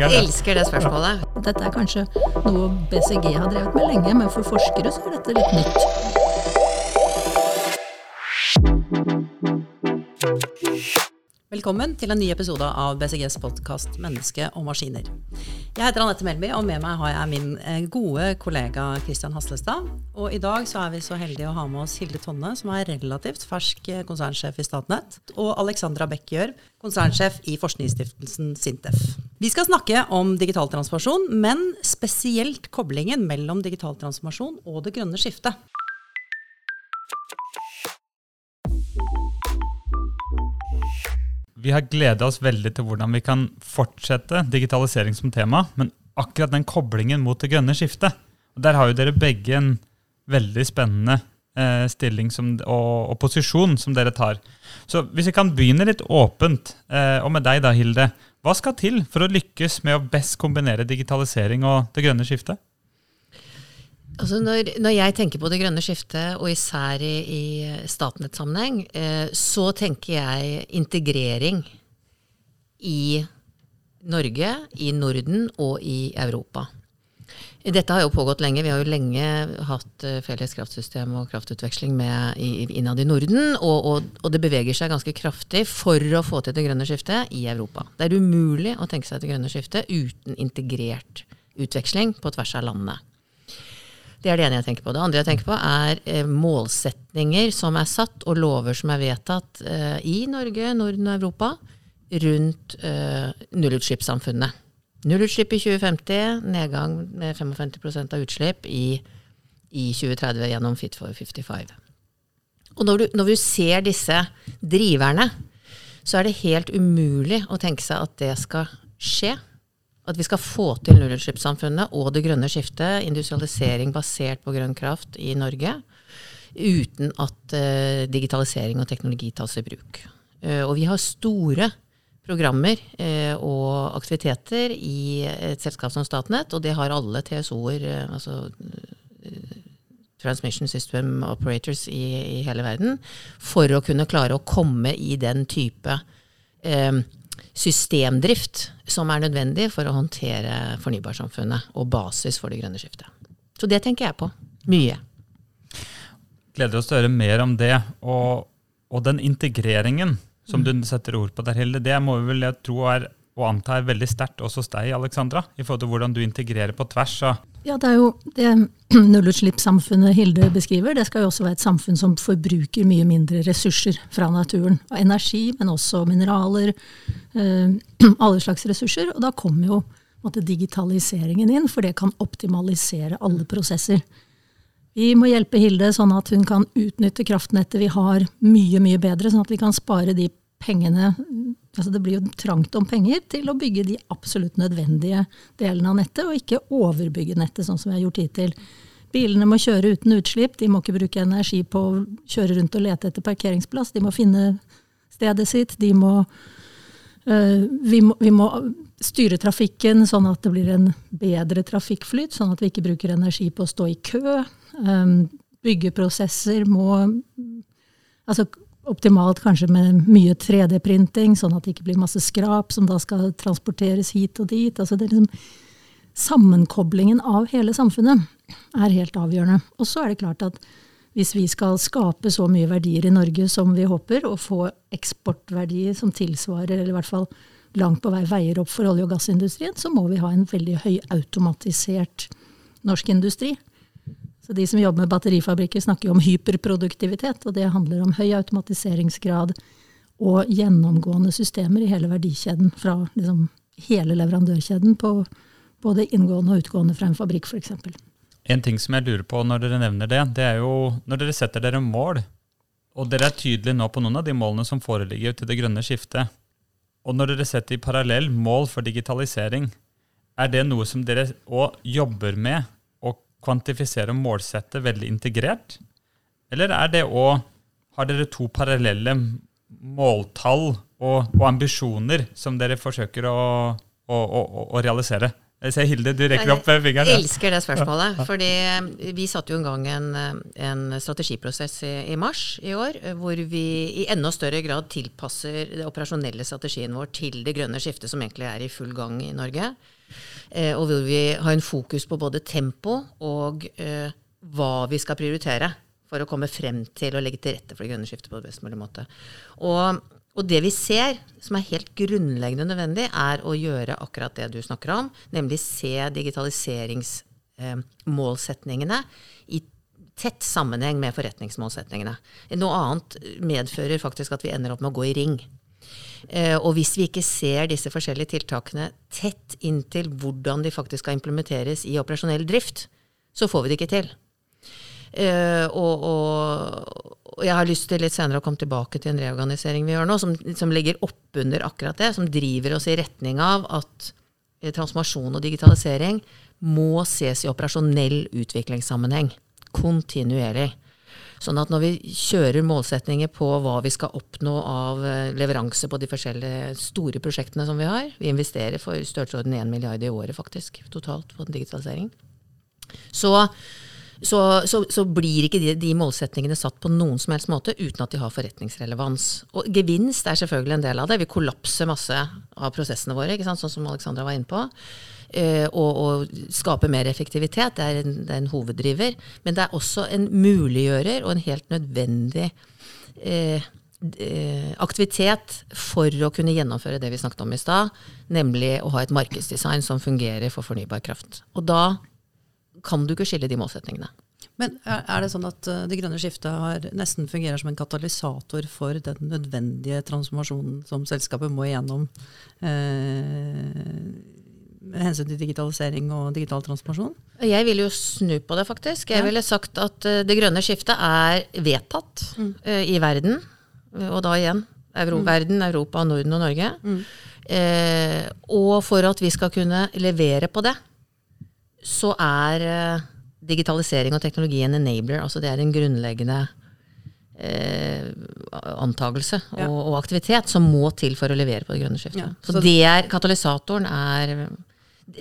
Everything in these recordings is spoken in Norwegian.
Jeg elsker det spørsmålet. Dette er kanskje noe BCG har drevet med lenge, men for forskere så er dette litt nytt. Velkommen til en ny episode av BCGs podkast 'Menneske og maskiner'. Jeg heter Anette Melby, og med meg har jeg min eh, gode kollega Kristian Haslestad. Og i dag så er vi så heldige å ha med oss Hilde Tonne, som er relativt fersk eh, konsernsjef i Statnett, og Alexandra Bekkjørv, konsernsjef i forskningsstiftelsen Sintef. Vi skal snakke om digital transformasjon, men spesielt koblingen mellom digital transformasjon og det grønne skiftet. Vi har gleda oss veldig til hvordan vi kan fortsette digitalisering som tema, men akkurat den koblingen mot det grønne skiftet og Der har jo dere begge en veldig spennende eh, stilling som, og, og, posisjon som dere tar. Så hvis vi kan begynne litt åpent, eh, og med deg da, Hilde. Hva skal til for å lykkes med å best kombinere digitalisering og det grønne skiftet? Altså når, når, jeg tenker på det grønne skiftet, og især i, i Statnett-sammenheng, eh, så tenker jeg integrering i Norge, i Norden og i Europa. Dette har jo pågått lenge. Vi har jo lenge hatt eh, felles kraftsystem og kraftutveksling med, innad i Norden, og, og, og, det beveger seg ganske kraftig for å få til det grønne skiftet i Europa. Det er umulig å tenke seg det grønne skiftet uten integrert utveksling på tvers av landene. Det er det ene jeg tenker på. Det andre jeg tenker på, er eh, målsetninger som er satt, og lover som er vedtatt eh, i Norge, Norden og Europa rundt eh, nullutslippssamfunnet. Nullutslipp i 2050, nedgang med 55% av utslipp i, i 2030 gjennom Fit for 55. Og når du, når du ser disse driverne, så er det helt umulig å tenke seg at det skal skje at vi skal få til nullutslippssamfunnet og det grønne skiftet, industrialisering basert på grønn kraft i Norge, uten at uh, digitalisering og teknologi tas i bruk. Uh, og vi har store programmer uh, og aktiviteter i et selskap som Statnett, og det har alle TSO-er, altså Transmission System Operators i, i, hele verden, for å kunne klare å komme i den type eh, systemdrift som er nødvendig for å håndtere fornybarsamfunnet og basis for det grønne skiftet. Så det tenker jeg på. Mye. Gleder oss til å høre mer om det. Og, og den integreringen som du setter ord på der, Hilde, det må vi vel jeg tro er og anta er veldig sterkt også hos deg, Alexandra, i forhold til hvordan du integrerer på tvers av ja, det er jo det nullutslippssamfunnet Hilde beskriver. Det skal jo også være et samfunn som forbruker mye mindre ressurser fra naturen. Og energi, men også mineraler. Eh, alle slags ressurser. Og da kommer jo måtte, digitaliseringen inn, for det kan optimalisere alle prosesser. Vi må hjelpe Hilde sånn at hun kan utnytte kraftnettet vi har mye, mye bedre, sånn at vi kan spare de pengene altså Det blir jo trangt om penger til å bygge de absolutt nødvendige delene av nettet, og ikke overbygge nettet, sånn som vi har gjort hittil. Bilene må kjøre uten utslipp, de må ikke bruke energi på å kjøre rundt og lete etter parkeringsplass. De må finne stedet sitt. De må, øh, vi, må, vi må styre trafikken sånn at det blir en bedre trafikkflyt, sånn at vi ikke bruker energi på å stå i kø. Um, byggeprosesser må Altså optimalt kanskje med mye 3D-printing, sånn at det ikke blir masse skrap som da skal transporteres hit og dit. Altså det er liksom Sammenkoblingen av hele samfunnet er helt avgjørende. Og så er det klart at hvis vi skal skape så mye verdier i Norge som vi håper, og få eksportverdier som tilsvarer, eller i hvert fall langt på vei veier opp for olje- og gassindustrien, så må vi ha en veldig høyautomatisert norsk industri. Så de som jobber med batterifabrikker, snakker jo om hyperproduktivitet. Og det handler om høy automatiseringsgrad og gjennomgående systemer i hele verdikjeden. Fra liksom hele leverandørkjeden på både inngående og utgående fra en fabrikk, f.eks. En ting som jeg lurer på når dere nevner det, det er jo når dere setter dere mål, og dere er tydelige nå på noen av de målene som foreligger til det grønne skiftet, og når dere setter i parallell mål for digitalisering, er det noe som dere òg jobber med kvantifisere og målsette veldig integrert? Eller er det òg Har dere to parallelle måltall og, og, ambisjoner som dere forsøker å, å, å, å realisere Jeg ser Hilde, du rekker opp fingeren. Jeg elsker det spørsmålet. fordi eh, vi satte jo en gang en, eh, en strategiprosess i, i, mars i år, eh, hvor vi i enda større grad tilpasser den operasjonelle strategien vår til det grønne skiftet som egentlig er i full gang i Norge. Eh, og hvor vi har en fokus på både tempo og eh, hva vi skal prioritere for å komme frem til å legge til rette for det grønne skiftet på best mulig måte. Og og det vi ser, som er helt grunnleggende nødvendig, er å gjøre akkurat det du snakker om, nemlig se digitaliseringsmålsetningene eh, i tett sammenheng med forretningsmålsetningene. Noe annet medfører faktisk at vi ender opp med å gå i ring. Eh, og hvis vi ikke ser disse forskjellige tiltakene tett inntil hvordan de faktisk skal implementeres i operasjonell drift, så får vi det ikke til. Uh, og, og, jeg har lyst til litt senere å komme tilbake til en reorganisering vi gjør nå, som, som ligger oppunder akkurat det, som driver oss i retning av at uh, transformasjon og digitalisering må ses i operasjonell utviklingssammenheng. Kontinuerlig. Sånn at når vi kjører målsetninger på hva vi skal oppnå av uh, leveranse på de forskjellige store prosjektene som vi har Vi investerer for størrelsesorden 1 milliard i året faktisk totalt på digitalisering. Så så, så, så, blir ikke de, de, målsetningene satt på noen som helst måte uten at de har forretningsrelevans. Og gevinst er selvfølgelig en del av det. Vi kollapser masse av prosessene våre, sånn som Alexandra var inne på. Eh, og, og skape mer effektivitet. Det er, en, det er, en, hoveddriver. Men det er også en muliggjører og en helt nødvendig eh, aktivitet for å kunne gjennomføre det vi snakket om i stad, nemlig å ha et markedsdesign som fungerer for fornybar kraft. Og da kan du ikke skille de målsetningene. Men er det sånn at eh, det grønne skiftet har, nesten fungerer som en katalysator for den nødvendige transformasjonen som selskapet må igjennom eh, med hensyn til digitalisering og digital transformasjon? Jeg vil jo snu på det, faktisk. Jeg ja. ville sagt at eh, det grønne skiftet er vedtatt mm. uh, i verden. Og da igjen Euro mm. verden, Europa, Norden og Norge. Mm. Eh, og for at vi skal kunne levere på det, så er uh, digitalisering og teknologi en enabler. Altså det er en grunnleggende eh, antagelse ja. og, og, aktivitet som må til for å levere på det grønne skiftet. Ja, så, så det er, katalysatoren er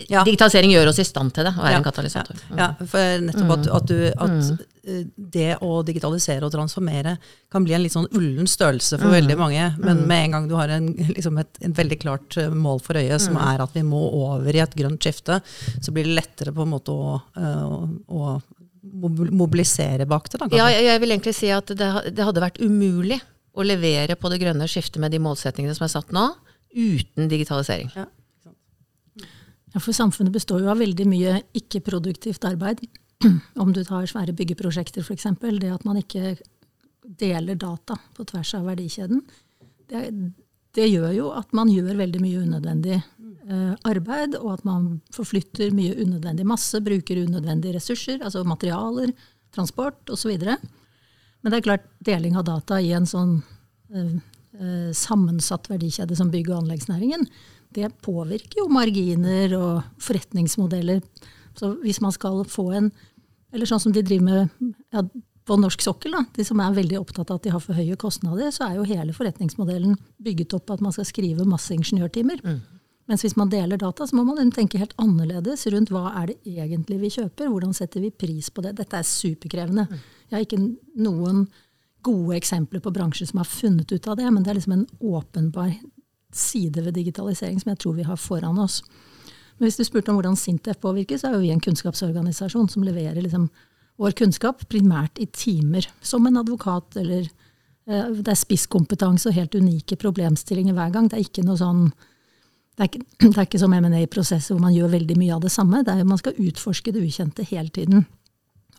ja. Digitalisering gjør oss i stand til det, å være ja. en katalysator. Ja, for nettopp at, at, du, at mm. det å digitalisere og transformere kan bli en litt sånn ullen størrelse for mm. veldig mange. Men mm. med en gang du har en, liksom et, en veldig klart eh, mål for øyet, som mm. er at vi må over i et grønt skifte, så blir det lettere på en måte å, å, å mobilisere bak det. Da, ja, jeg vil egentlig si at det, det hadde vært umulig å levere på det grønne skiftet med de målsettingene som er satt nå, uten digitalisering. Ja. Ja, For samfunnet består jo av veldig mye ikke-produktivt arbeid. Om du tar svære byggeprosjekter f.eks. Det at man ikke deler data på tvers av verdikjeden. Det, det gjør jo at man gjør veldig mye unødvendig eh, arbeid, og at man forflytter mye unødvendig masse, bruker unødvendige ressurser, altså materialer, transport osv. Men det er klart, deling av data i en sånn eh, eh sammensatt verdikjede som bygg- og anleggsnæringen, det påvirker jo marginer og forretningsmodeller. Så hvis man skal få en Eller sånn som de driver med ja, på norsk sokkel, da, de som er veldig opptatt av at de har for høye kostnader, så er jo hele forretningsmodellen bygget opp på at man skal skrive masse ingeniørtimer. Mm. Mens hvis man deler data, så må man tenke helt annerledes rundt hva er det egentlig vi kjøper, hvordan setter vi pris på det. Dette er superkrevende. Mm. Jeg har ikke noen gode eksempler på bransjer som har funnet ut av det, men det er liksom en åpenbar side ved digitalisering som jeg tror vi har foran oss. Men hvis du spurte om hvordan Sintef påvirker, så er jo vi en kunnskapsorganisasjon som leverer liksom vår kunnskap primært i timer, som en advokat eller eh, Det er spisskompetanse og helt unike problemstillinger hver gang. Det er ikke noe sånn det er ikke, det er ikke som M&A-prosesser hvor man gjør veldig mye av det samme. Det er, man skal utforske det ukjente hele tiden.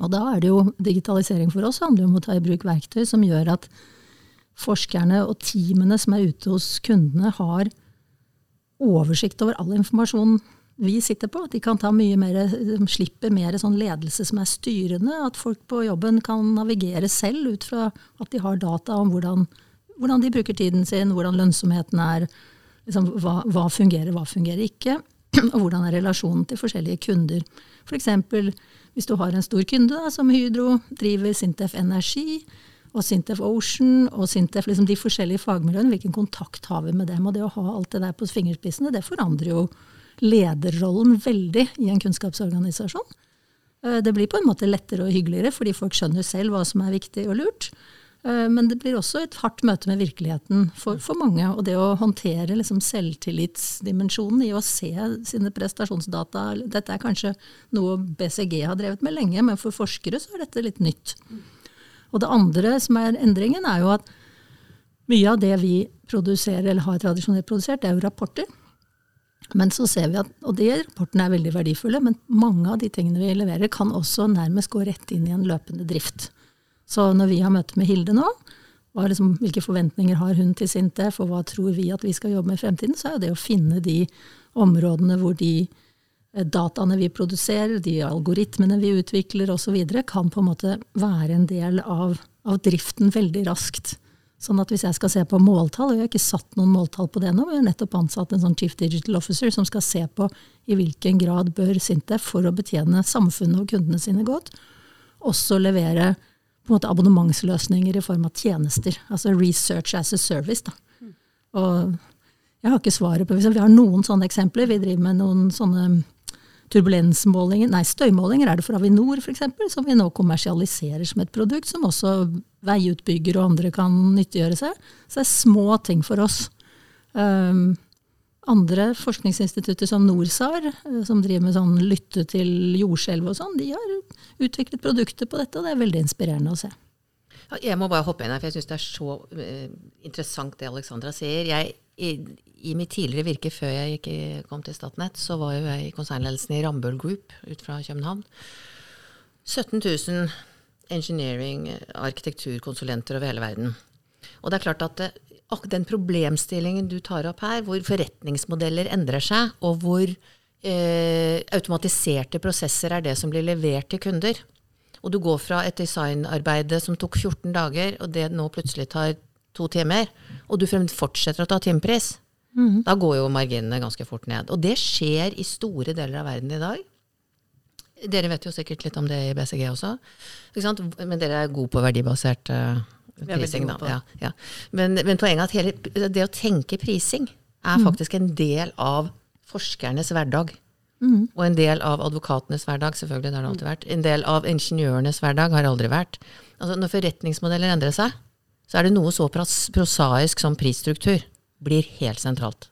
Og da er det jo digitalisering for oss handler om å ta i bruk verktøy som gjør at forskerne og teamene som er ute hos kundene, har oversikt over all informasjon vi sitter på. De kan ta mye mer, slipper mer sånn ledelse som er styrende. At folk på jobben kan navigere selv ut fra at de har data om hvordan, hvordan de bruker tiden sin, hvordan lønnsomheten er, liksom, hva, hva, fungerer, hva fungerer ikke, og hvordan er relasjonen til forskjellige kunder. F.eks. For hvis du har en stor kunde da, som Hydro, driver Sintef Energi, og Sintef Ocean og Sintef, liksom de forskjellige fagmiljøene, hvilken kontakt har vi med dem? Og det å ha alt det der på fingerspissene, det forandrer jo lederrollen veldig i en kunnskapsorganisasjon. Eh, det blir på en måte lettere og hyggeligere, fordi folk skjønner selv hva som er viktig og lurt. Eh, men det blir også et hardt møte med virkeligheten for, for mange. Og det å håndtere liksom selvtillitsdimensjonen i å se sine prestasjonsdata Dette er kanskje noe BCG har drevet med lenge, men for forskere så er dette litt nytt. Og det andre som er endringen, er jo at mye av det vi produserer, eller har tradisjonelt produsert, det er jo rapporter. Men så ser vi at, og de rapportene er veldig verdifulle, men mange av de tingene vi leverer, kan også nærmest gå rett inn i en løpende drift. Så når vi har møte med Hilde nå, liksom, hvilke forventninger har hun til Sintef, og hva tror vi at vi skal jobbe med i fremtiden, så er det å finne de områdene hvor de dataene vi produserer, de algoritmene vi utvikler osv., kan på en måte være en del av, av, driften veldig raskt. Sånn at hvis jeg skal se på måltall, og jeg har ikke satt noen måltall på det nå, men jeg har nettopp ansatt en sånn chief digital officer som skal se på i hvilken grad bør Sintef, for å betjene samfunnet og kundene sine godt, også levere på en måte abonnementsløsninger i form av tjenester. Altså research as a service. Da. Og jeg har ikke svaret på Vi har noen sånne eksempler. Vi driver med noen sånne turbulensmålinger, nei, støymålinger er det for Avinor f.eks., som vi nå kommersialiserer som et produkt, som også veiutbyggere og andre kan nyttiggjøre seg. Så det er små ting for oss. Um, andre forskningsinstitutter som NORSAR, eh, som driver med sånn lytte til jordskjelv og sånn, de har utviklet produkter på dette, og det er veldig inspirerende å se. Jeg må bare hoppe inn her, for jeg syns det er så uh, interessant det Alexandra sier. Jeg, i, mitt tidligere virke før jeg gikk, kom til Statnett, så var jo jeg i konsernledelsen i Rambøll Group ut fra København. 17 000 engineering, arkitekturkonsulenter over hele verden. Og det er klart at den problemstillingen du tar opp her, hvor forretningsmodeller endrer seg, og hvor eh, automatiserte prosesser er det som blir levert til kunder, og du går fra et designarbeide som tok 14 dager, og det nå plutselig tar to timer, og du fortsetter å ta timepris, mm. da går jo marginene ganske fort ned. Og det skjer i store deler av verden i dag. Dere vet jo sikkert litt om det i BCG også, men dere er gode på verdibasert uh, prising, da. Ja, ja. Men, men, poenget er at hele, det å tenke prising er mm. faktisk en del av forskernes hverdag. Mm. Og en del av advokatenes hverdag, selvfølgelig, det har det alltid vært. En del av ingeniørenes hverdag har det aldri vært. Altså, når forretningsmodeller endrer seg, så er det noe så prosaisk som prisstruktur blir helt sentralt.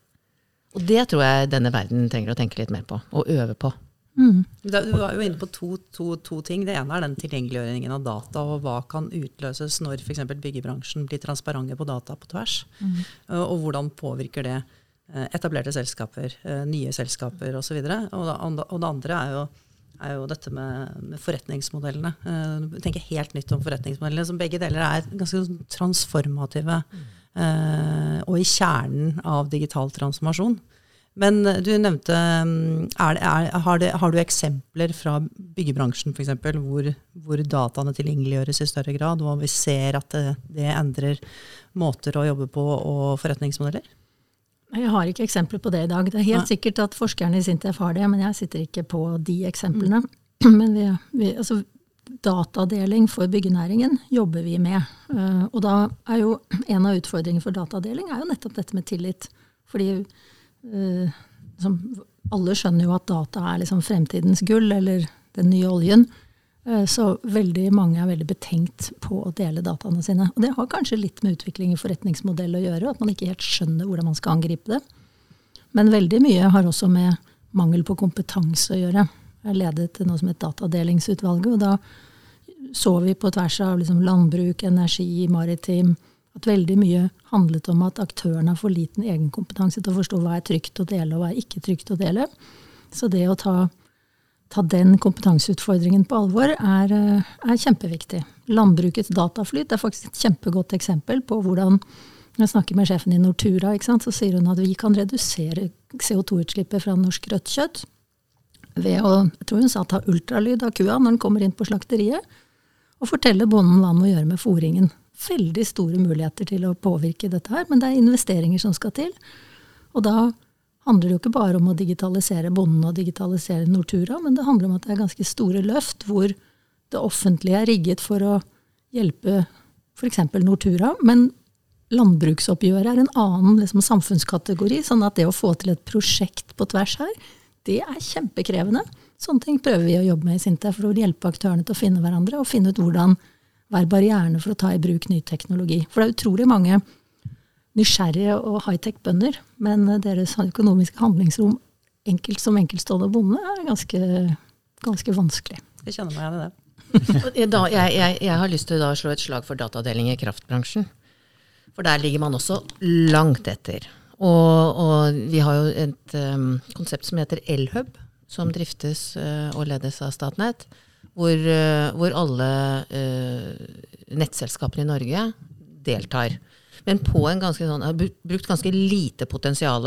Og det tror jeg denne verden trenger å tenke litt mer på, og øve på. Mm. Du var jo inne på to, to, to, ting. Det ene er den tilgjengeliggjøringen av data, og hva kan utløses når f.eks. byggebransjen blir transparente på data på tvers. Mm. Og hvordan påvirker det eh, etablerte selskaper, eh, nye selskaper osv. Og, og, og det andre er jo, er jo dette med, med forretningsmodellene. Tenke helt nytt om forretningsmodellene, som begge deler er ganske transformative. Uh, og i kjernen av digital transformasjon. Men eh, du nevnte mm, er det, er, har, det, har, du eksempler fra byggebransjen f.eks. Hvor, hvor dataene tilgjengeliggjøres i større grad, og vi ser at det, det endrer måter å jobbe på og forretningsmodeller? Jeg har ikke eksempler på det i dag. Det er helt Nei. sikkert at forskerne i Sintef har det, men jeg sitter ikke på de eksemplene. Mm. Men vi, vi, altså, datadeling for byggenæringen jobber vi med. Uh, og da er jo en av utfordringene for datadeling er jo nettopp dette med tillit. Fordi liksom, Alle skjønner jo at data er liksom fremtidens gull, eller den nye oljen. Uh, så veldig mange er veldig betenkt på å dele dataene sine. Og det har kanskje litt med utvikling i forretningsmodell å gjøre, at man ikke helt skjønner hvordan man skal angripe det. Men veldig mye har også med mangel på kompetanse å gjøre. Jeg ledet noe som het Datadelingsutvalget, og da så vi på tvers av liksom landbruk, energi, maritim, at veldig mye handlet om at aktørene har for liten egenkompetanse til å forstå hva er trygt å dele, og hva er ikke trygt å dele. Så det å ta, ta den kompetanseutfordringen på alvor er, eh, er, kjempeviktig. Landbrukets dataflyt er faktisk et kjempegodt eksempel på hvordan Når jeg snakker med sjefen i Nortura, så sier hun at vi kan redusere CO2-utslippet fra norsk rødt kjøtt ved å jeg tror hun sa ta ultralyd av kua når den kommer inn på slakteriet, og fortelle bonden hva han må gjøre med fòringen. veldig store muligheter til å påvirke dette her, men det er investeringer som skal til. Og da handler det jo ikke bare om å digitalisere bonden og digitalisere Nortura, men det handler om at det er ganske store løft hvor det offentlige er rigget for å hjelpe f.eks. Nortura, men landbruksoppgjøret er en annen liksom, samfunnskategori. sånn at det å få til et prosjekt på tvers her Det er kjempekrevende. Sånne ting prøver vi å jobbe med i Sintef for å hjelpe aktørene til å finne hverandre, og finne ut hvordan være barrierene for å ta i bruk ny teknologi. For det er utrolig mange nysgjerrige og high-tech-bønder, men deres økonomiske handlingsrom enkelt som enkeltstående bonde er ganske, ganske vanskelig. Jeg kjenner meg igjen i det. Da, jeg, jeg, jeg, har lyst til å slå et slag for datadeling i kraftbransjen. For der ligger man også langt etter. Og, og vi har jo et um, konsept som heter Elhub, som driftes uh, og ledes av Statnett. Hvor, uh, hvor alle uh, nettselskapene i Norge deltar. Men på en ganske sånn, har brukt ganske lite potensial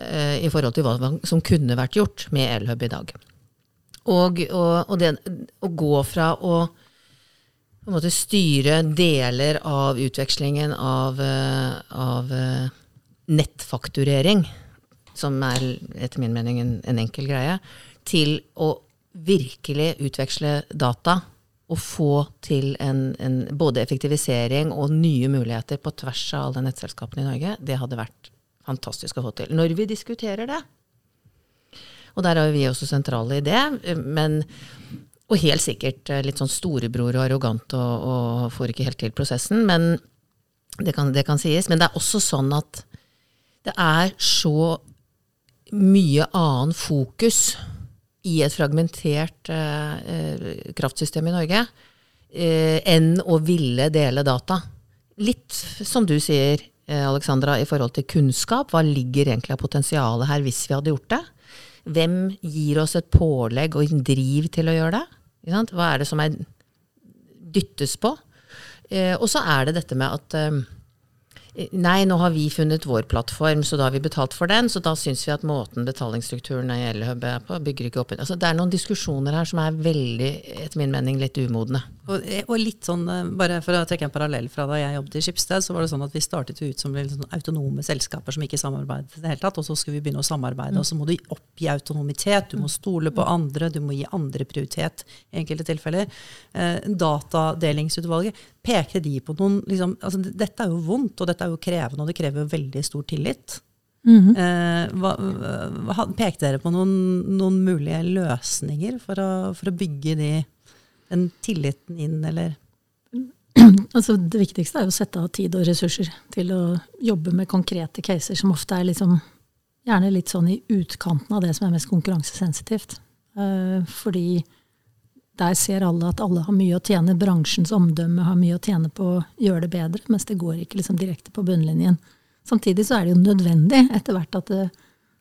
i forhold til hva som kunne vært gjort med Elhub i dag. Og, og, og det, å gå fra å styre deler av utvekslingen av, eh, av eh, nettfakturering, som er etter min mening en, en, enkel greie, til å virkelig utveksle data og få til en, en, både effektivisering og nye muligheter på tvers av alle nettselskapene i Norge, det hadde vært fantastisk å få til. Når vi diskuterer det, og der er vi også sentrale i det. Men, og helt sikkert eh, litt sånn storebror og arrogant og, og får ikke helt til prosessen. Men det kan, det kan sies. Men det er også sånn at det er så mye annen fokus i et fragmentert eh, kraftsystem i Norge eh, enn å ville dele data. Litt som du sier, eh, Alexandra, i forhold til kunnskap. Hva ligger egentlig av potensialet her hvis vi hadde gjort det? Hvem gir oss et pålegg og en driv til å gjøre det? Hva er det som er dyttes på? Eh, og så er det dette med at eh, Nei, nå har vi funnet vår plattform, så da har vi betalt for den. Så da syns vi at måten betalingsstrukturen i Elhub er på, bygger ikke opp altså, Det er noen diskusjoner her som er veldig, etter min mening, litt umodne. Og, og, litt sånn, eh, bare for å trekke en parallell fra da jeg jobbet i Skipsted, så var det sånn at vi startet ut som sånn autonome selskaper som ikke samarbeidet i det hele tatt. Og så skulle vi begynne å samarbeide, mm. og så må du oppgi autonomitet. Du må stole på andre, du må gi andre prioritet i enkelte tilfeller. Eh, datadelingsutvalget pekte de på noen liksom, altså, Dette er jo vondt, og dette er jo krevende, og det krever jo veldig stor tillit. Mm -hmm. hva, hva, pekte dere på noen, noen mulige løsninger for å, for å, bygge de, den tilliten inn, eller? Altså, det viktigste er jo å sette av tid og ressurser til å jobbe med konkrete caser, som ofte er liksom, gjerne litt sånn i utkanten av det som er mest konkurransesensitivt. Uh, fordi der ser alle at alle har mye å tjene. Bransjens omdømme har mye å tjene på å gjøre det bedre, mens det går ikke liksom direkte på bunnlinjen. Samtidig så er det jo nødvendig etter hvert at det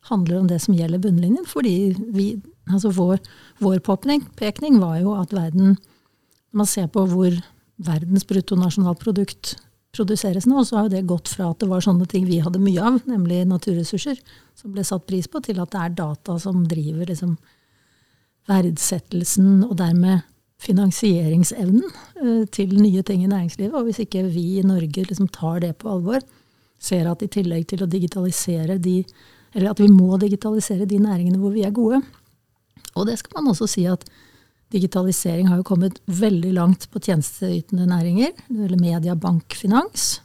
handler om det som gjelder bunnlinjen. Fordi vi, altså vår, vår påpekning var jo at verden Når man ser på hvor verdens bruttonasjonalprodukt produseres nå, så har jo det gått fra at det var sånne ting vi hadde mye av, nemlig naturressurser, som ble satt pris på, til at det er data som driver liksom verdsettelsen og dermed finansieringsevnen uh, til nye ting i næringslivet. Og hvis ikke vi i Norge liksom tar det på alvor, ser at i tillegg til å digitalisere de Eller at vi må digitalisere de næringene hvor vi er gode. Og det skal man også si at digitalisering har jo kommet veldig langt på tjenesteytende næringer. Eller media, bank, finans.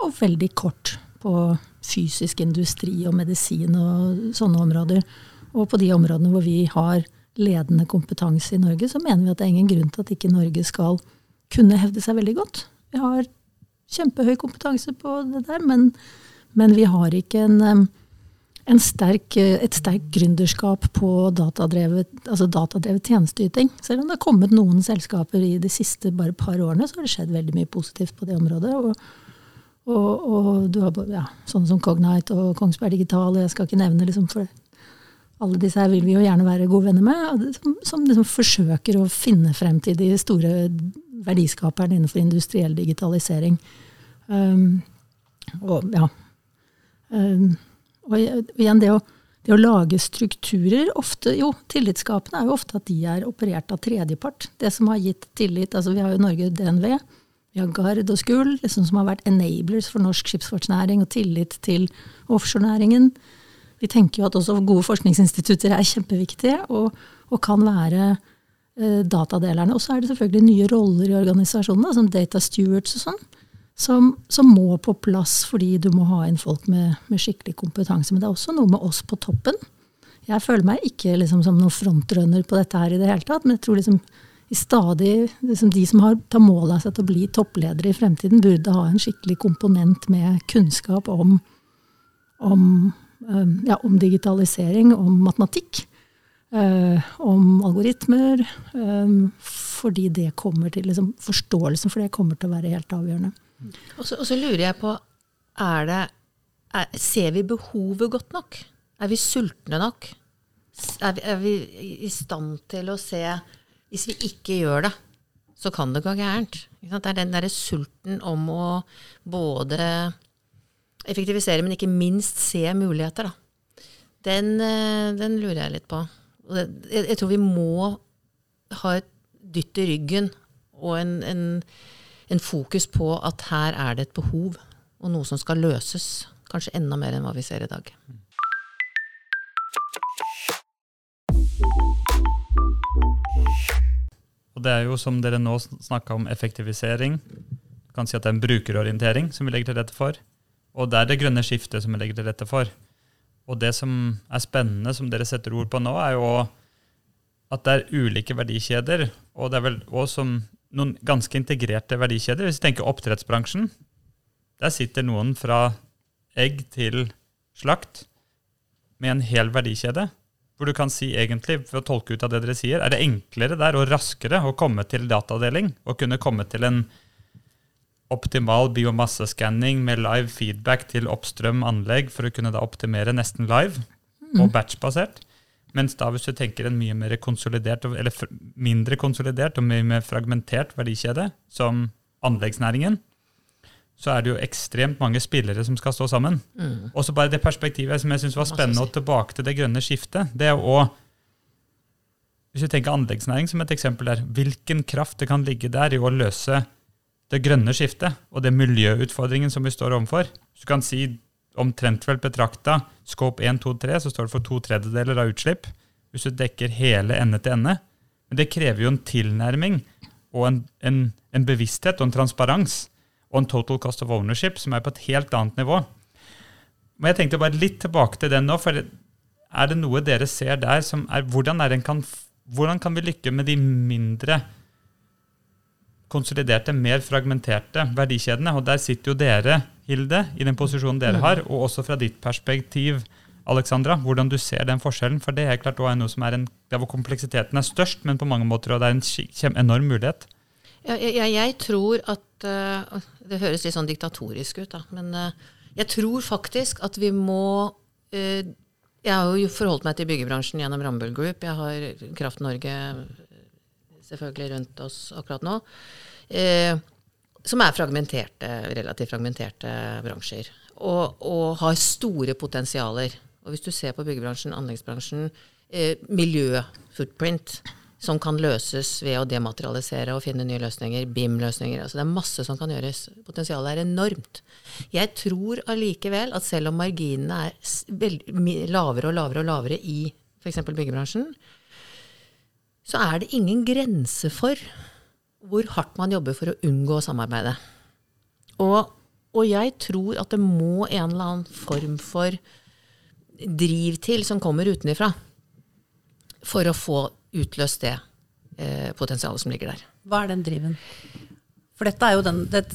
Og veldig kort på fysisk industri og medisin og sånne områder. Og på de områdene hvor vi har ledende kompetanse i Norge, så mener vi at det er ingen grunn til at ikke Norge skal kunne hevde seg veldig godt. Vi har kjempehøy kompetanse på det der, men, men vi har ikke en, en sterk, et sterkt gründerskap på datadrevet, altså datadrevet tjenesteyting. Selv om det har kommet noen selskaper i de siste bare par årene, så har det skjedd veldig mye positivt på det området. og og, og, du har ja, sånne som Cognite og Kongsberg Digital, og jeg skal ikke nevne liksom for det alle disse her vil vi jo gjerne være gode venner med, som, som liksom forsøker å finne frem til de store verdiskaperne innenfor industriell digitalisering. Um, og ja. Um, og igjen, det å, det å, lage strukturer ofte, Jo, tillitsskapende er jo ofte at de er operert av tredjepart. Det som har gitt tillit altså Vi har jo Norge DNV, vi har Gard og Skull, liksom, som har vært enablers for norsk skipsfartsnæring og tillit til offshorenæringen. Vi tenker jo at også gode forskningsinstitutter er kjempeviktige og, og kan være eh, datadelerne. Og så er det selvfølgelig nye roller i organisasjonene, som data stewards og sånn, som, som, må på plass fordi du må ha inn folk med, med, skikkelig kompetanse. Men det er også noe med oss på toppen. Jeg føler meg ikke liksom som noen frontrunner på dette her i det hele tatt, men jeg tror liksom stadig, liksom de som har, tar mål av seg til å bli toppledere i fremtiden, burde ha en skikkelig komponent med kunnskap om, om, ja, om digitalisering, om matematikk, uh, om algoritmer. Um, fordi det kommer til, liksom, Forståelsen for det kommer til å være helt avgjørende. Og så, og så lurer jeg på, er det, er, ser vi behovet godt nok? Er vi sultne nok? Er vi, er vi, i stand til å se Hvis vi ikke gjør det, så kan det gå gærent. Det er den derre sulten om å både effektivisere, men ikke minst se muligheter, da. Den, eh, den lurer jeg litt på. Jeg, tror vi må ha et dytt i ryggen og en, en, en fokus på at her er det et behov, og noe som skal løses. Kanskje enda mer enn hva vi ser i dag. Og det er jo som dere nå snakka om effektivisering. Du kan si at det er en brukerorientering som vi legger til rette for. Og det er det grønne skiftet som vi legger til rette for. Og det som er spennende, som dere setter ord på nå, er jo at det er ulike verdikjeder. Og det er vel også noen ganske integrerte verdikjeder. Hvis vi tenker oppdrettsbransjen, der sitter noen fra egg til slakt med en hel verdikjede. Hvor du kan si egentlig, for å tolke ut av det dere sier, er det enklere der og raskere å komme til datadeling og kunne komme til en optimal biomasseskanning med live feedback til oppstrøm anlegg for å kunne da optimere nesten live og batch-basert. Mens da hvis du tenker en mye mer konsolidert, eller mindre konsolidert og mye mer fragmentert verdikjede, som anleggsnæringen, så er det jo ekstremt mange spillere som skal stå sammen. Mm. Og så bare det perspektivet som jeg syns var spennende, og tilbake til det grønne skiftet, det er å Hvis vi tenker anleggsnæring som et eksempel der, hvilken kraft det kan ligge der i å løse det grønne skiftet og det miljøutfordringen som vi står overfor. Du kan si omtrent vel betrakta scope 1, 2, 3, så står det for to tredjedeler av utslipp. Hvis du dekker hele ende til ende. Men det krever jo en tilnærming og en, en, en bevissthet og en transparens og en total cost of ownership som er på et helt annet nivå. Men jeg tenkte bare litt tilbake til den nå. for Er det noe dere ser der som er Hvordan, er kan, hvordan kan vi lykke med de mindre konsoliderte, mer fragmenterte verdikjedene? Og der sitter jo dere, Hilde, i den posisjonen dere har, og også fra ditt perspektiv, Alexandra, hvordan du ser den forskjellen. For det er klart også noe som er en, der hvor kompleksiteten er størst, men på mange måter og det er en enorm mulighet. Ja, jeg, jeg, tror at uh, Det høres litt sånn diktatorisk ut, da. Men uh, jeg tror faktisk at vi må uh, Jeg har jo forholdt meg til byggebransjen gjennom Rambøll Group. Jeg har Kraft Norge selvfølgelig rundt oss akkurat nå. som er fragmenterte, relativt fragmenterte bransjer. Og, og, har store potensialer. Og hvis du ser på byggebransjen, anleggsbransjen, miljøfootprint som kan løses ved å dematerialisere og finne nye løsninger. BIM-løsninger. altså Det er masse som kan gjøres. Potensialet er enormt. Jeg tror allikevel at selv om marginene er lavere og lavere og lavere i f.eks. byggebransjen, så er det ingen grense for hvor hardt man jobber for å unngå å samarbeide. Og, og jeg tror at det må en eller annen form for driv til som kommer utenifra, for å få utløst det eh, potensialet som ligger der. Hva er den driven? For dette er jo den, det,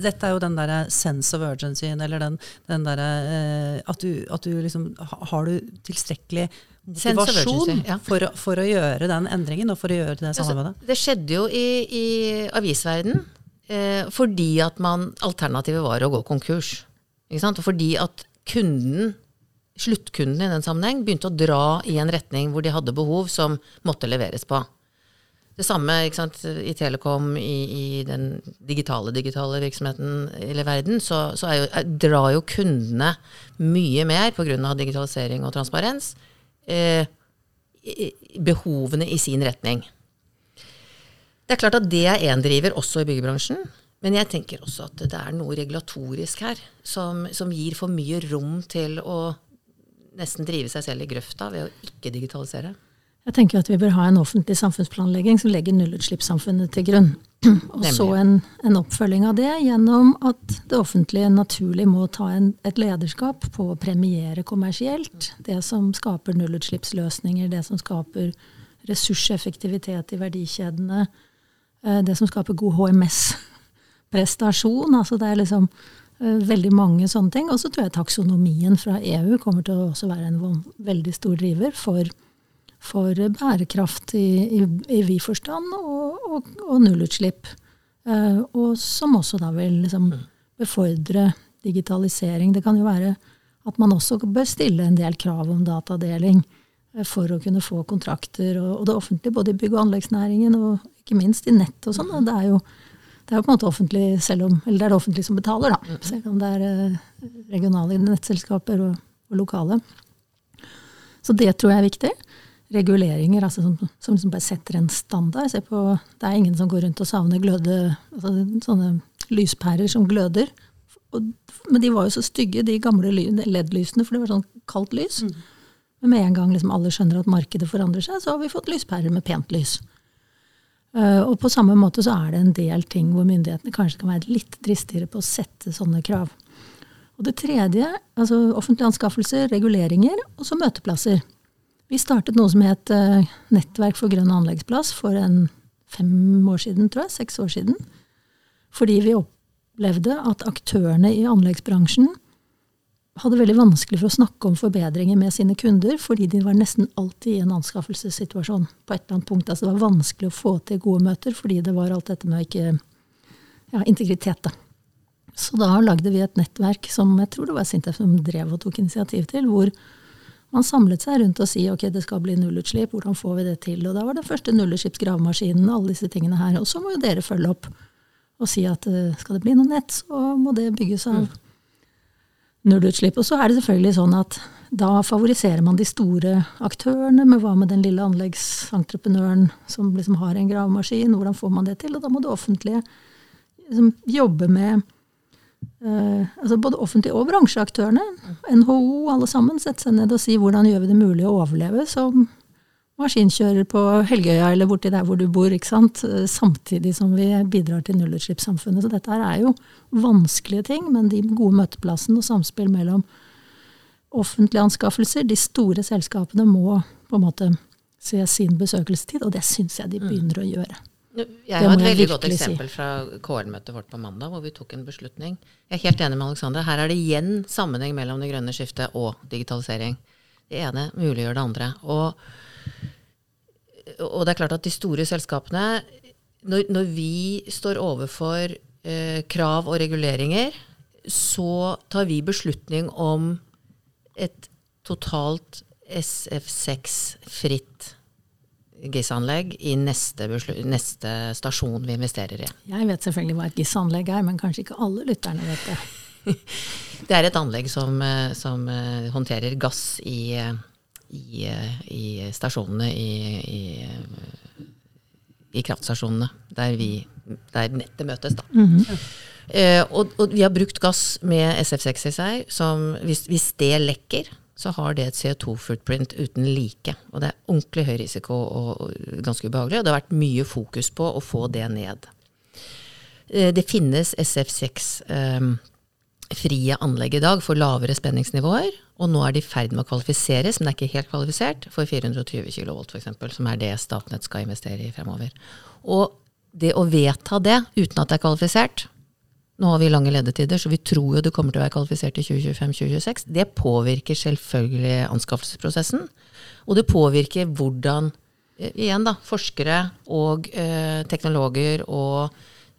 den der sense of urgency, eller den, den derre eh, at, at du liksom Har du tilstrekkelig motivasjon ja. for, for, å gjøre den endringen og for å gjøre det samarbeidet? Altså, det skjedde jo i, i avisverden eh, fordi at man Alternativet var å gå konkurs. Og fordi at kunden sluttkunden i den sammenheng begynte å dra i en retning hvor de hadde behov som måtte leveres på. Det samme sant, i Telekom, i, i, den digitale digitale virksomheten eller verden, så, så jo, drar jo kundene mye mer pga. digitalisering og transparens behovene i sin retning. Det er klart at det er én driver også i byggebransjen. Men jeg tenker også at det er noe regulatorisk her som, som gir for mye rom til å nesten drive seg selv i grøfta ved å ikke digitalisere? Jeg tenker at vi bør ha en offentlig samfunnsplanlegging som legger nullutslippssamfunnet til grunn. Og så en, en, oppfølging av det gjennom at det offentlige naturlig må ta en, et lederskap på å premiere kommersielt det som skaper nullutslippsløsninger, det som skaper ressurseffektivitet i verdikjedene, eh, det som skaper god HMS-prestasjon. altså Det er liksom eh, veldig mange sånne ting. Og så tror jeg taksonomien fra EU kommer til å også være en veldig stor driver for for bærekraft i, i, i vid forstand og, og, og nullutslipp. Uh, og som også da vil liksom befordre digitalisering. Det kan jo være at man også bør stille en del krav om datadeling uh, for å kunne få kontrakter. Og, og, det offentlige, både i bygg- og anleggsnæringen og ikke minst i nett og sånn. Det er jo det er jo på en måte offentlig, selv om, eller det er det offentlige som betaler, da. Selv om det er uh, regionale nettselskaper og, og lokale. Så det tror jeg er viktig reguleringer altså som, som liksom bare setter en standard. På, det er ingen som går rundt og savner gløde, altså sånne lyspærer som gløder. Og, men de var jo så stygge, de gamle LED-lysene, for det var sånn kaldt lys. Mm. Men med en gang liksom alle skjønner at markedet forandrer seg, så har vi fått lyspærer med pent lys. Uh, og på samme måte så er det en del ting hvor myndighetene kanskje kan være litt dristigere på å sette sånne krav. Og det tredje, altså offentlige anskaffelser, reguleringer, og så møteplasser. Vi startet noe som het uh, Nettverk for grønn anleggsplass for en fem år siden, tror jeg. Seks år siden. Fordi vi opplevde at aktørene i anleggsbransjen hadde veldig vanskelig for å snakke om forbedringer med sine kunder, fordi de var nesten alltid i en anskaffelsessituasjon på et eller annet punkt. Altså det var vanskelig å få til gode møter, fordi det var alt dette med ikke ja, integritet. da. Så da lagde vi et nettverk som jeg tror det var Sintef som drev og tok initiativ til, hvor man samlet seg rundt og si ok, det skal bli nullutslipp, hvordan får vi det til? Og da var det første nullutslippsgravemaskinen, alle disse tingene her. Og så må jo dere følge opp og si at uh, skal det bli noe nett, så må det bygges av mm. nullutslipp. Og så er det selvfølgelig sånn at da favoriserer man de store aktørene, men hva med den lille anleggsentreprenøren som liksom har en gravemaskin, hvordan får man det til? Og da må det offentlige liksom, jobbe med Uh, altså både offentlige og bransjeaktørene, NHO, alle sammen, sette seg ned og si hvordan gjør vi det mulig å overleve som maskinkjører på Helgøya eller borti der hvor du bor, ikke sant? Uh, samtidig som vi bidrar til nullutslippssamfunnet. Så dette her er jo vanskelige ting, men de gode møteplassene og samspill mellom offentlige anskaffelser, de store selskapene må på en måte se sin besøkelsestid, og det syns jeg de mm. begynner å gjøre. Jeg har et veldig godt eksempel si. fra KL-møtet vårt på mandag, hvor vi tok en beslutning. Jeg er helt enig med Alexander. Her er det igjen sammenheng mellom det grønne skiftet og digitalisering. Det ene muliggjør det andre. Og, og, det er klart at de store selskapene Når, når vi står overfor eh, krav og reguleringer, så tar vi beslutning om et totalt SF6-fritt GIS-anlegg i neste, neste, stasjon vi investerer i. Jeg vet selvfølgelig hva et GIS-anlegg er, men kanskje ikke alle lytterne vet det. det er et anlegg som, eh, som eh, håndterer gass i, i, i stasjonene i, i, i, kraftstasjonene, der, vi, der nettet møtes. da. Mm -hmm. eh, og, og, vi har brukt gass med SF6 i seg, som hvis, hvis det lekker, så har det et CO2-footprint uten like. Og det er ordentlig høy risiko og ganske ubehagelig. Og det har vært mye fokus på å få det ned. Eh, det finnes SF6-frie eh, anlegg i dag for lavere spenningsnivåer. Og nå er de i ferd med å kvalifiseres, men det er ikke helt kvalifisert, for 420 kV f.eks., som er det Statnett skal investere i fremover. Og det å vedta det uten at det er kvalifisert, nå har vi lange ledetider, så vi tror jo det kommer til å være kvalifisert i 2025-2026. Det påvirker selvfølgelig anskaffelsesprosessen. Og det påvirker hvordan eh, igjen da, forskere og eh, teknologer og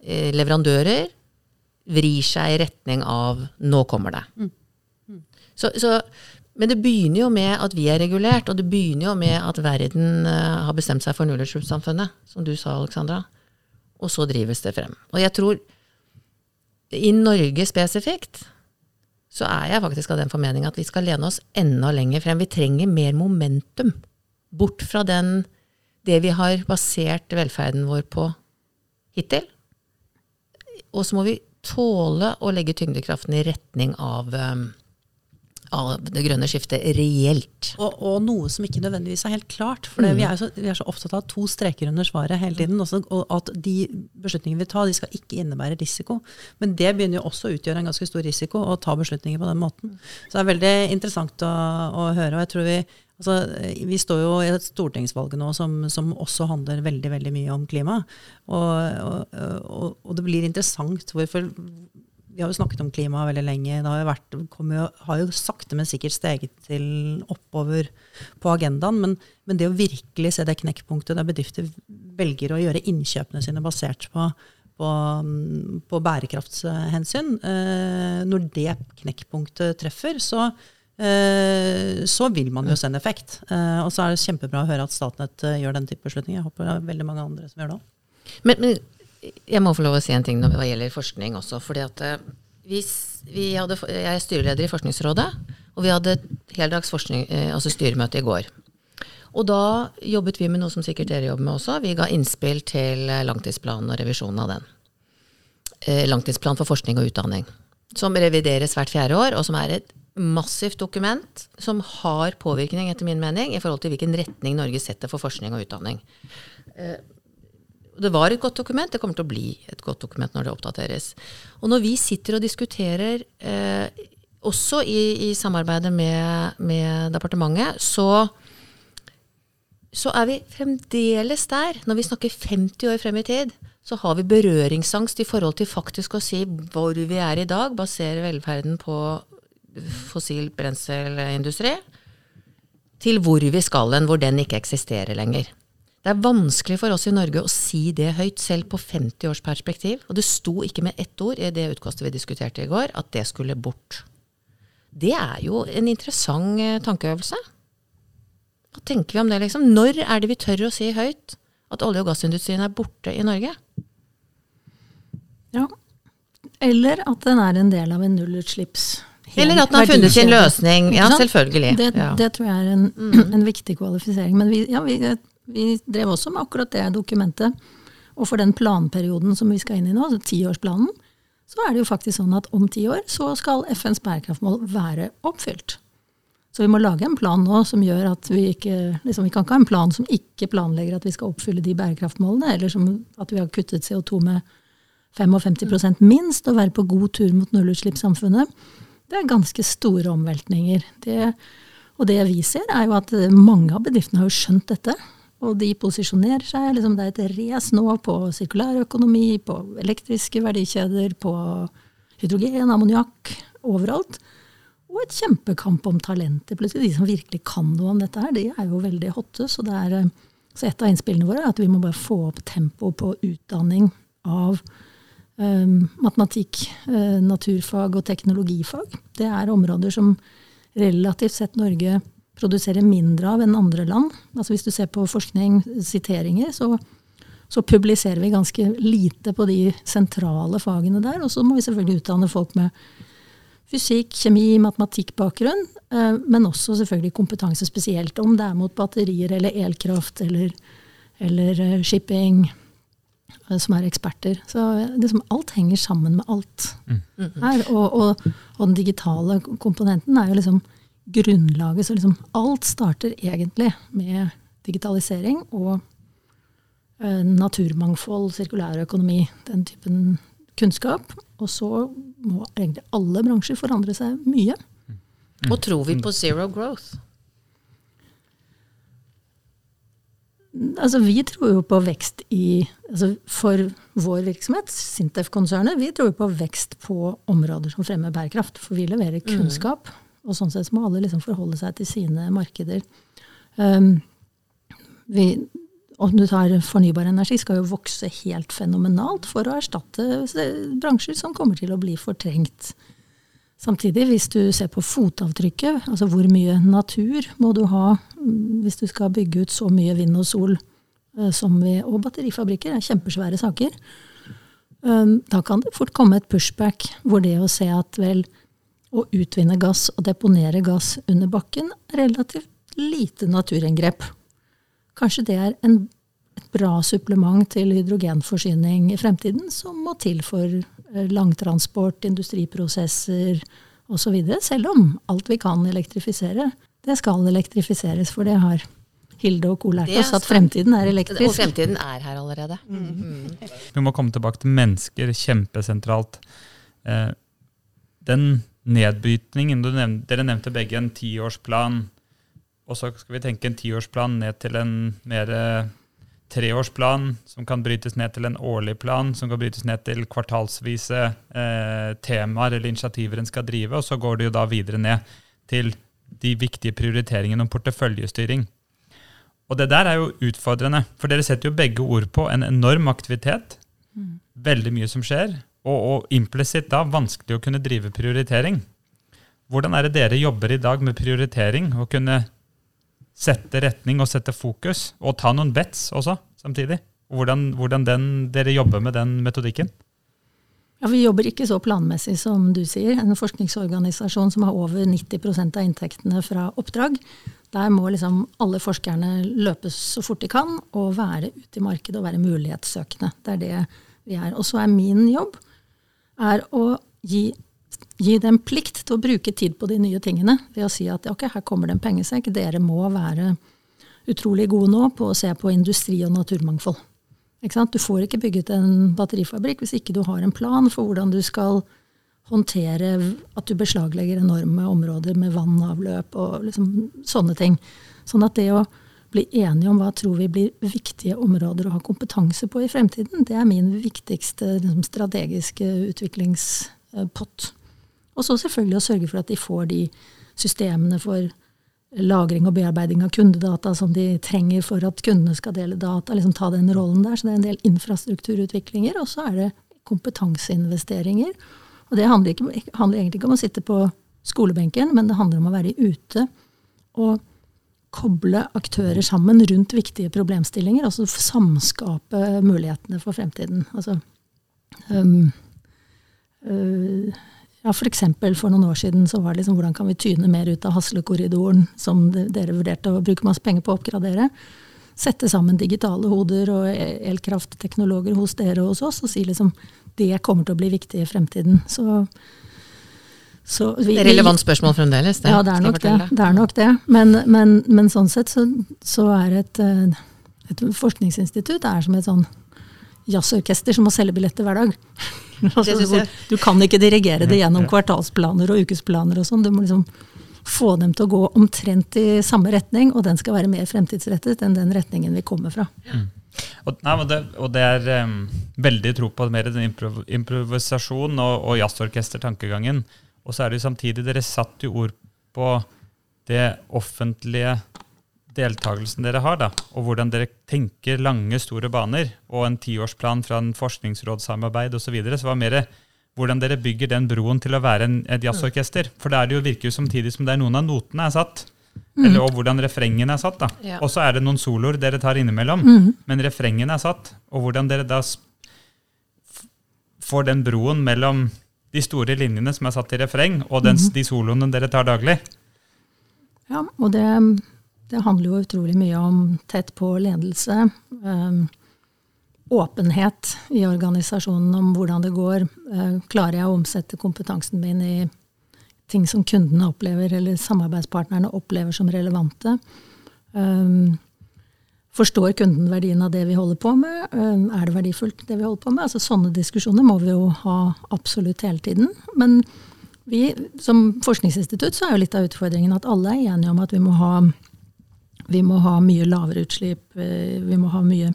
eh, leverandører vrir seg i retning av 'nå kommer det'. Mm. Mm. Så, så, men det begynner jo med at vi er regulert, og det begynner jo med at verden eh, har bestemt seg for nullutslippssamfunnet, som du sa, Alexandra. Og så drives det frem. Og jeg tror i Norge spesifikt så er jeg faktisk av den formening at vi skal lene oss enda lenger frem. Vi trenger mer momentum. Bort fra den, det vi har basert velferden vår på hittil. Og så må vi tåle å legge tyngdekraften i retning av, um, av det grønne skiftet reelt. Og, og noe som ikke nødvendigvis er helt klart. For det, vi, er så, vi er så opptatt av to streker under svaret hele tiden. Også, og at de beslutningene vi tar, de skal ikke innebære risiko. Men det begynner jo også å utgjøre en ganske stor risiko å ta beslutninger på den måten. Så det er veldig interessant å, å høre. og jeg tror vi Altså, vi står jo i et stortingsvalg nå som, som, også handler veldig veldig mye om klima. Og, og, og det blir interessant hvorfor vi har jo snakket om klima veldig lenge. Det har jo, vært, jo, har jo sakte, men sikkert steget til oppover på agendaen. Men, men, det å virkelig se det knekkpunktet der bedrifter velger å gjøre innkjøpene sine basert på, på, på bærekraftshensyn, eh, når det knekkpunktet treffer, så, eh, så vil man jo se en effekt. Eh, og så er det kjempebra å høre at Statnett eh, gjør den type beslutninger. Jeg håper det er veldig mange andre som gjør det òg. Men, jeg må få lov å si en ting når det gjelder forskning også. fordi at eh, hadde, Jeg er styreleder i Forskningsrådet, og vi hadde heldags forskning, eh, altså styremøte i går. Og da jobbet vi med noe som sikkert dere jobber med også. Vi ga innspill til eh, langtidsplanen og revisjonen av den. Langtidsplan for forskning og utdanning. Som revideres hvert fjerde år, og som er et massivt dokument som har påvirkning, etter min mening, i forhold til hvilken retning Norge setter for forskning og utdanning det var et godt dokument, det kommer til å bli et godt dokument når det oppdateres. Og når vi sitter og diskuterer, eh, også i, i samarbeidet med, med departementet, så, så, er vi fremdeles der. Når vi snakker 50 år frem i tid, så har vi berøringsangst i forhold til faktisk å si hvor vi er i dag, basere velferden på fossil brenselindustri, til hvor vi skal hen, hvor den ikke eksisterer lenger. Det er vanskelig for oss i Norge å si det høyt, selv på 50 års perspektiv. Og det sto ikke med ett ord i det utkastet vi diskuterte i går, at det skulle bort. Det er jo en interessant eh, tankeøvelse. Hva tenker vi om det, liksom? Når er det vi tør å si høyt at olje- og gassindustrien er borte i Norge? Ja. Eller at den er en del av en nullutslipps eller at den har funnet sin løsning. Ja, selvfølgelig. Det, ja. det, tror jeg er en, en viktig kvalifisering. Men vi, ja, vi, vi drev også med akkurat det dokumentet. Og for den planperioden som vi skal inn i nå, altså tiårsplanen, så er det jo faktisk sånn at om ti år så skal FNs bærekraftmål være oppfylt. Så vi må lage en plan nå som gjør at vi ikke liksom, Vi kan ikke ha en plan som ikke planlegger at vi skal oppfylle de bærekraftmålene, eller som at vi har kuttet CO2 med 55% minst, og være på god tur mot nullutslippssamfunnet. Det er ganske store omveltninger. Det, og det vi ser, er jo at mange av bedriftene har jo skjønt dette. Og de posisjonerer seg. Liksom det er et race nå på sirkulærøkonomi, på elektriske verdikjeder, på hydrogen, ammoniakk, overalt. Og et kjempekamp om talenter. Plutselig de som virkelig kan noe om dette her, de er jo veldig hotte. Så, er, så et av innspillene våre er at vi må bare få opp tempoet på utdanning av um, matematikk, uh, naturfag og teknologifag. Det er områder som relativt sett Norge produserer mindre av enn andre land. Altså Hvis du ser på forskning, siteringer, så, så, publiserer vi ganske lite på de sentrale fagene der. Og så må vi selvfølgelig utdanne folk med fysikk, kjemi, matematikkbakgrunn, eh, men også selvfølgelig kompetanse spesielt, om det er mot batterier eller elkraft eller, eller eh, shipping, eh, som er eksperter. Så liksom, alt henger sammen med alt mm. her. Og, og, og, den digitale komponenten er jo liksom grunnlaget. Så liksom alt starter egentlig med digitalisering og naturmangfold, naturmangfold, sirkulærøkonomi, den typen kunnskap. Og så må egentlig alle bransjer forandre seg mye. Og tror vi på zero growth? Altså, vi tror jo på vekst i altså For vår virksomhet, Sintef-konsernet, vi tror jo på vekst på områder som fremmer bærekraft. For vi leverer mm. kunnskap. Og sånn sett må alle liksom forholde seg til sine markeder. Um, vi, om du tar fornybar energi, skal jo vokse helt fenomenalt for å erstatte bransjer som kommer til å bli fortrengt. Samtidig, hvis du ser på fotavtrykket, altså hvor mye natur må du ha mm, hvis du skal bygge ut så mye vind og sol eh, som vi Og batterifabrikker er kjempesvære saker. Um, da kan det fort komme et pushback hvor det å se at vel, å utvinne gass og deponere gass under bakken relativt lite naturinngrep. Kanskje det er en, et bra supplement til hydrogenforsyning i fremtiden, som må til for eh, langtransport, industriprosesser osv. Selv om alt vi kan elektrifisere, det skal elektrifiseres. For det har Hilde og co. lært er oss, at fremtiden er elektrisk. Og fremtiden er her allerede. Vi må komme tilbake til mennesker, kjempesentralt. Eh, den nedbrytningen nevnte, Dere nevnte begge en tiårsplan. Og så skal vi tenke en tiårsplan ned til en mer treårsplan, som kan brytes ned til en årlig plan, som kan brytes ned til kvartalsvise eh, temaer eller initiativer en skal drive. Og så går det jo da videre ned til de viktige prioriteringene om porteføljestyring. Og det der er jo utfordrende, for dere setter jo begge ord på en enorm aktivitet. Veldig mye som skjer, og, og implisitt da vanskelig å kunne drive prioritering. Hvordan er det dere jobber i dag med prioritering, Å kunne sette retning og sette fokus, og ta noen bets også samtidig? Hvordan, hvordan den, dere jobber med den metodikken? Ja, Vi jobber ikke så planmessig som du sier. En forskningsorganisasjon som har over 90% av inntektene fra oppdrag. Der må liksom alle forskerne løpe så fort de kan og være ute i markedet og være mulighetssøkende. Det er det vi er. Og så er min jobb er å gi, gi dem plikt til å bruke tid på de nye tingene. Ved å si at ok, her kommer det en pengesekk. Dere må være utrolig gode nå på å se på industri og naturmangfold. Du får ikke bygget en batterifabrikk hvis ikke du har en plan for hvordan du skal håndtere at du beslaglegger enorme områder med vannavløp og liksom sånne ting. Sånn at det å bli enige om hva tror vi blir viktige områder å ha kompetanse på i fremtiden, det er min viktigste liksom, strategiske utviklingspott. Og så selvfølgelig å sørge for at de får de systemene for lagring og bearbeiding av kundedata som de trenger for at kundene skal dele data, liksom ta den rollen der. Så det er en del infrastrukturutviklinger, og så er det kompetanseinvesteringer. Og det handler, ikke, handler egentlig ikke om å sitte på skolebenken, men det handler om å være ute og koble aktører sammen rundt viktige problemstillinger, Altså samskape mulighetene for fremtiden. Altså, um, uh, ja, for for noen år siden så var det liksom hvordan kan vi tyne mer ut av Haslekorridoren, som dere vurderte å bruke masse penger på å oppgradere. Sette sammen digitale hoder og e- elkraftteknologer hos dere og hos oss, og si liksom det kommer til å bli viktig i fremtiden. Så, så vi, Det er relevant spørsmål fremdeles. ja, det er nok det. det, er nok det. Men, men, men sånn sett så, så er et, eh, et forskningsinstitutt er som et sånn jazzorkester som må selge billetter hver dag. altså, du kan ikke dirigere det gjennom kvartalsplaner og ukesplaner og sånn. Du må liksom få dem til å gå omtrent i samme retning, og den skal være mer fremtidsrettet enn den retningen vi kommer fra. Og, nei, men det, og det er um, veldig tro på mer den improv, improvisasjon og, og jazzorkestertankegangen. Og så er det jo samtidig Dere satt jo ord på det offentlige deltakelsen dere har, da, og hvordan dere tenker lange, store baner, og en tiårsplan fra en forskningsrådssamarbeid osv. Så, videre, så var det mer hvordan dere bygger den broen til å være en, et jazzorkester. For det er jo virker jo samtidig som det er noen av notene er satt. Eller, og hvordan refrengene er satt. da. Ja. Og så er det noen soloer dere tar innimellom, men refrengene er satt. Og hvordan dere da får den broen mellom de store linjene som er satt i refreng, og den, s- de soloene dere tar daglig. Ja, og det, det handler jo utrolig mye om tett på ledelse. Øh, åpenhet i organisasjonen om hvordan det går. Øh, klarer jeg å omsette kompetansen min i ting som kundene opplever, eller samarbeidspartnerne opplever som relevante? Um, forstår kunden verdien av det vi holder på med? Er det verdifullt, det vi holder på med? Altså, sånne diskusjoner må vi jo ha absolutt hele tiden. Men vi, som forskningsinstitutt så er jo litt av utfordringen at alle er enige om at vi må ha, vi må ha mye lavere utslipp, eh, vi må ha mye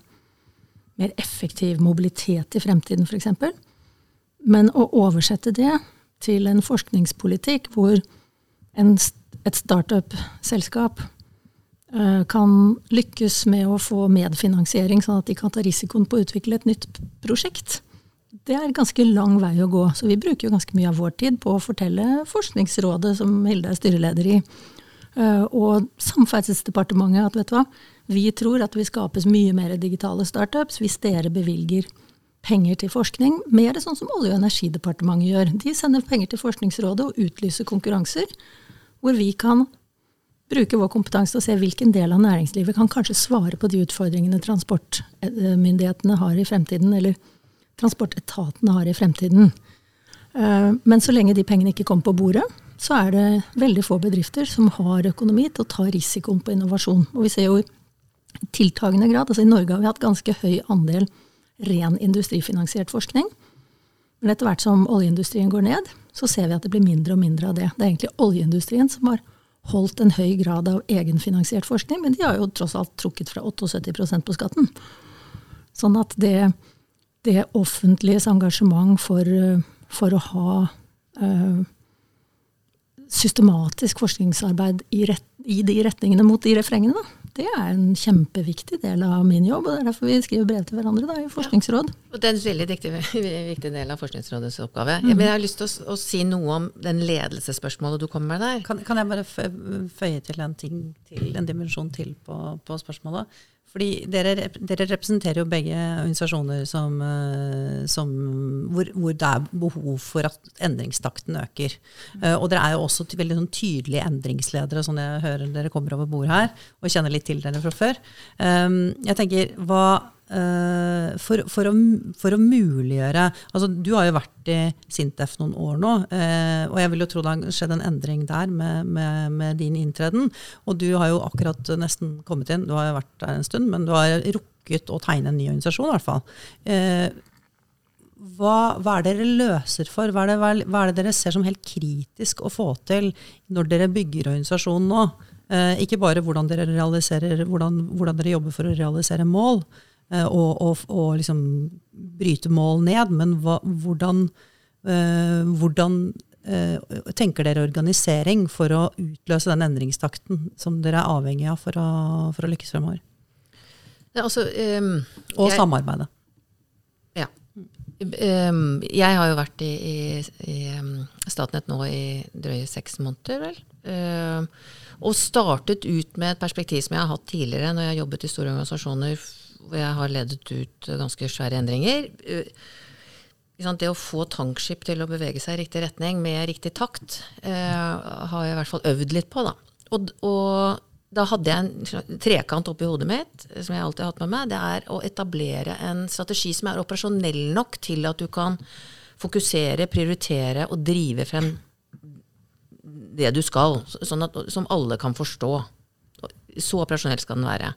mer effektiv mobilitet i fremtiden f.eks. Men å oversette det til en forskningspolitikk hvor en, et startup-selskap kan lykkes med å få medfinansiering, sånn at de kan ta risikoen på å utvikle et nytt prosjekt, det er ganske lang vei å gå. Så vi bruker jo ganske mye av vår tid på å fortelle Forskningsrådet, som Hilde er styreleder i, eh, og Samferdselsdepartementet at vet du hva, vi tror at det vil skapes mye mer digitale startups hvis dere bevilger penger til forskning. Mer sånn som Olje- og energidepartementet gjør. De sender penger til Forskningsrådet og utlyser konkurranser hvor vi kan bruke vår kompetanse til å se hvilken del av næringslivet kan kanskje svare på de utfordringene transportmyndighetene har i fremtiden, eller transportetatene har i fremtiden. Eh, Men så lenge de pengene ikke kommer på bordet, så er det veldig få bedrifter som har økonomi til å ta risikoen på innovasjon. Og vi ser jo i tiltagende grad, altså i Norge har vi hatt ganske høy andel ren industrifinansiert forskning. Men etter hvert som oljeindustrien går ned, så ser vi at det blir mindre og mindre av det. Det er egentlig oljeindustrien som har holdt en høy grad av egenfinansiert forskning, men de har jo tross alt trukket fra 78% på skatten. Sånn at det, det offentliges engasjement for, for å ha uh, systematisk forskningsarbeid i, rett, i, de retningene mot de refrengene, det er en kjempeviktig del av min jobb. og Det er derfor vi skriver brev til hverandre da, i Forskningsråd. Ja. Og Det er en veldig viktig, viktig, del av Forskningsrådets oppgave. Mm. men jeg har lyst til å, å, si noe om den ledelsesspørsmålet du kommer med der. Kan, kan jeg bare føye til en ting til, en dimensjon til på, på spørsmålet? Fordi dere, dere, representerer jo begge organisasjoner som, eh, som, hvor, hvor, det er behov for at endringstakten øker. Uh, og dere er jo også veldig sånn tydelige endringsledere, sånn jeg hører dere kommer over bord her, og kjenner litt til dere fra før. Um, jeg tenker, hva for, for, å, for, å, muliggjøre altså Du har jo vært i Sintef noen år nå, uh, og jeg vil jo tro det har skjedd en endring der med, med, med, din inntreden. Og du har jo akkurat nesten kommet inn, du har jo vært der en stund, men du har rukket å tegne en ny organisasjon i hvert fall. Uh, hva, hva, er det dere løser for? Hva er, det, hva er, det, dere ser som helt kritisk å få til når dere bygger organisasjonen nå? ikke bare hvordan dere, hvordan, hvordan dere jobber for å realisere mål, Eh, og, og, og liksom bryte mål ned, men hva, hvordan, uh, hvordan uh, tenker dere organisering for å utløse den endringstakten som dere er avhengig av for å, for å lykkes fremover? Ja, altså, um, og jeg, samarbeidet. Ja. Um, jeg har jo vært i, i, i Statnett nå i drøye seks måneder, vel. Uh, og startet ut med et perspektiv som jeg har hatt tidligere når jeg har jobbet i store organisasjoner hvor jeg har ledet ut ganske svære endringer. Det å få tankskip til å bevege seg i riktig retning med riktig takt, eh, har jeg i hvert fall øvd litt på. Da. Og, og, da hadde jeg en trekant oppi hodet mitt, som jeg alltid har hatt med meg. Det er å etablere en strategi som er operasjonell nok til at du kan fokusere, prioritere og drive frem det du skal, sånn at, som alle kan forstå. Så operasjonell skal den være.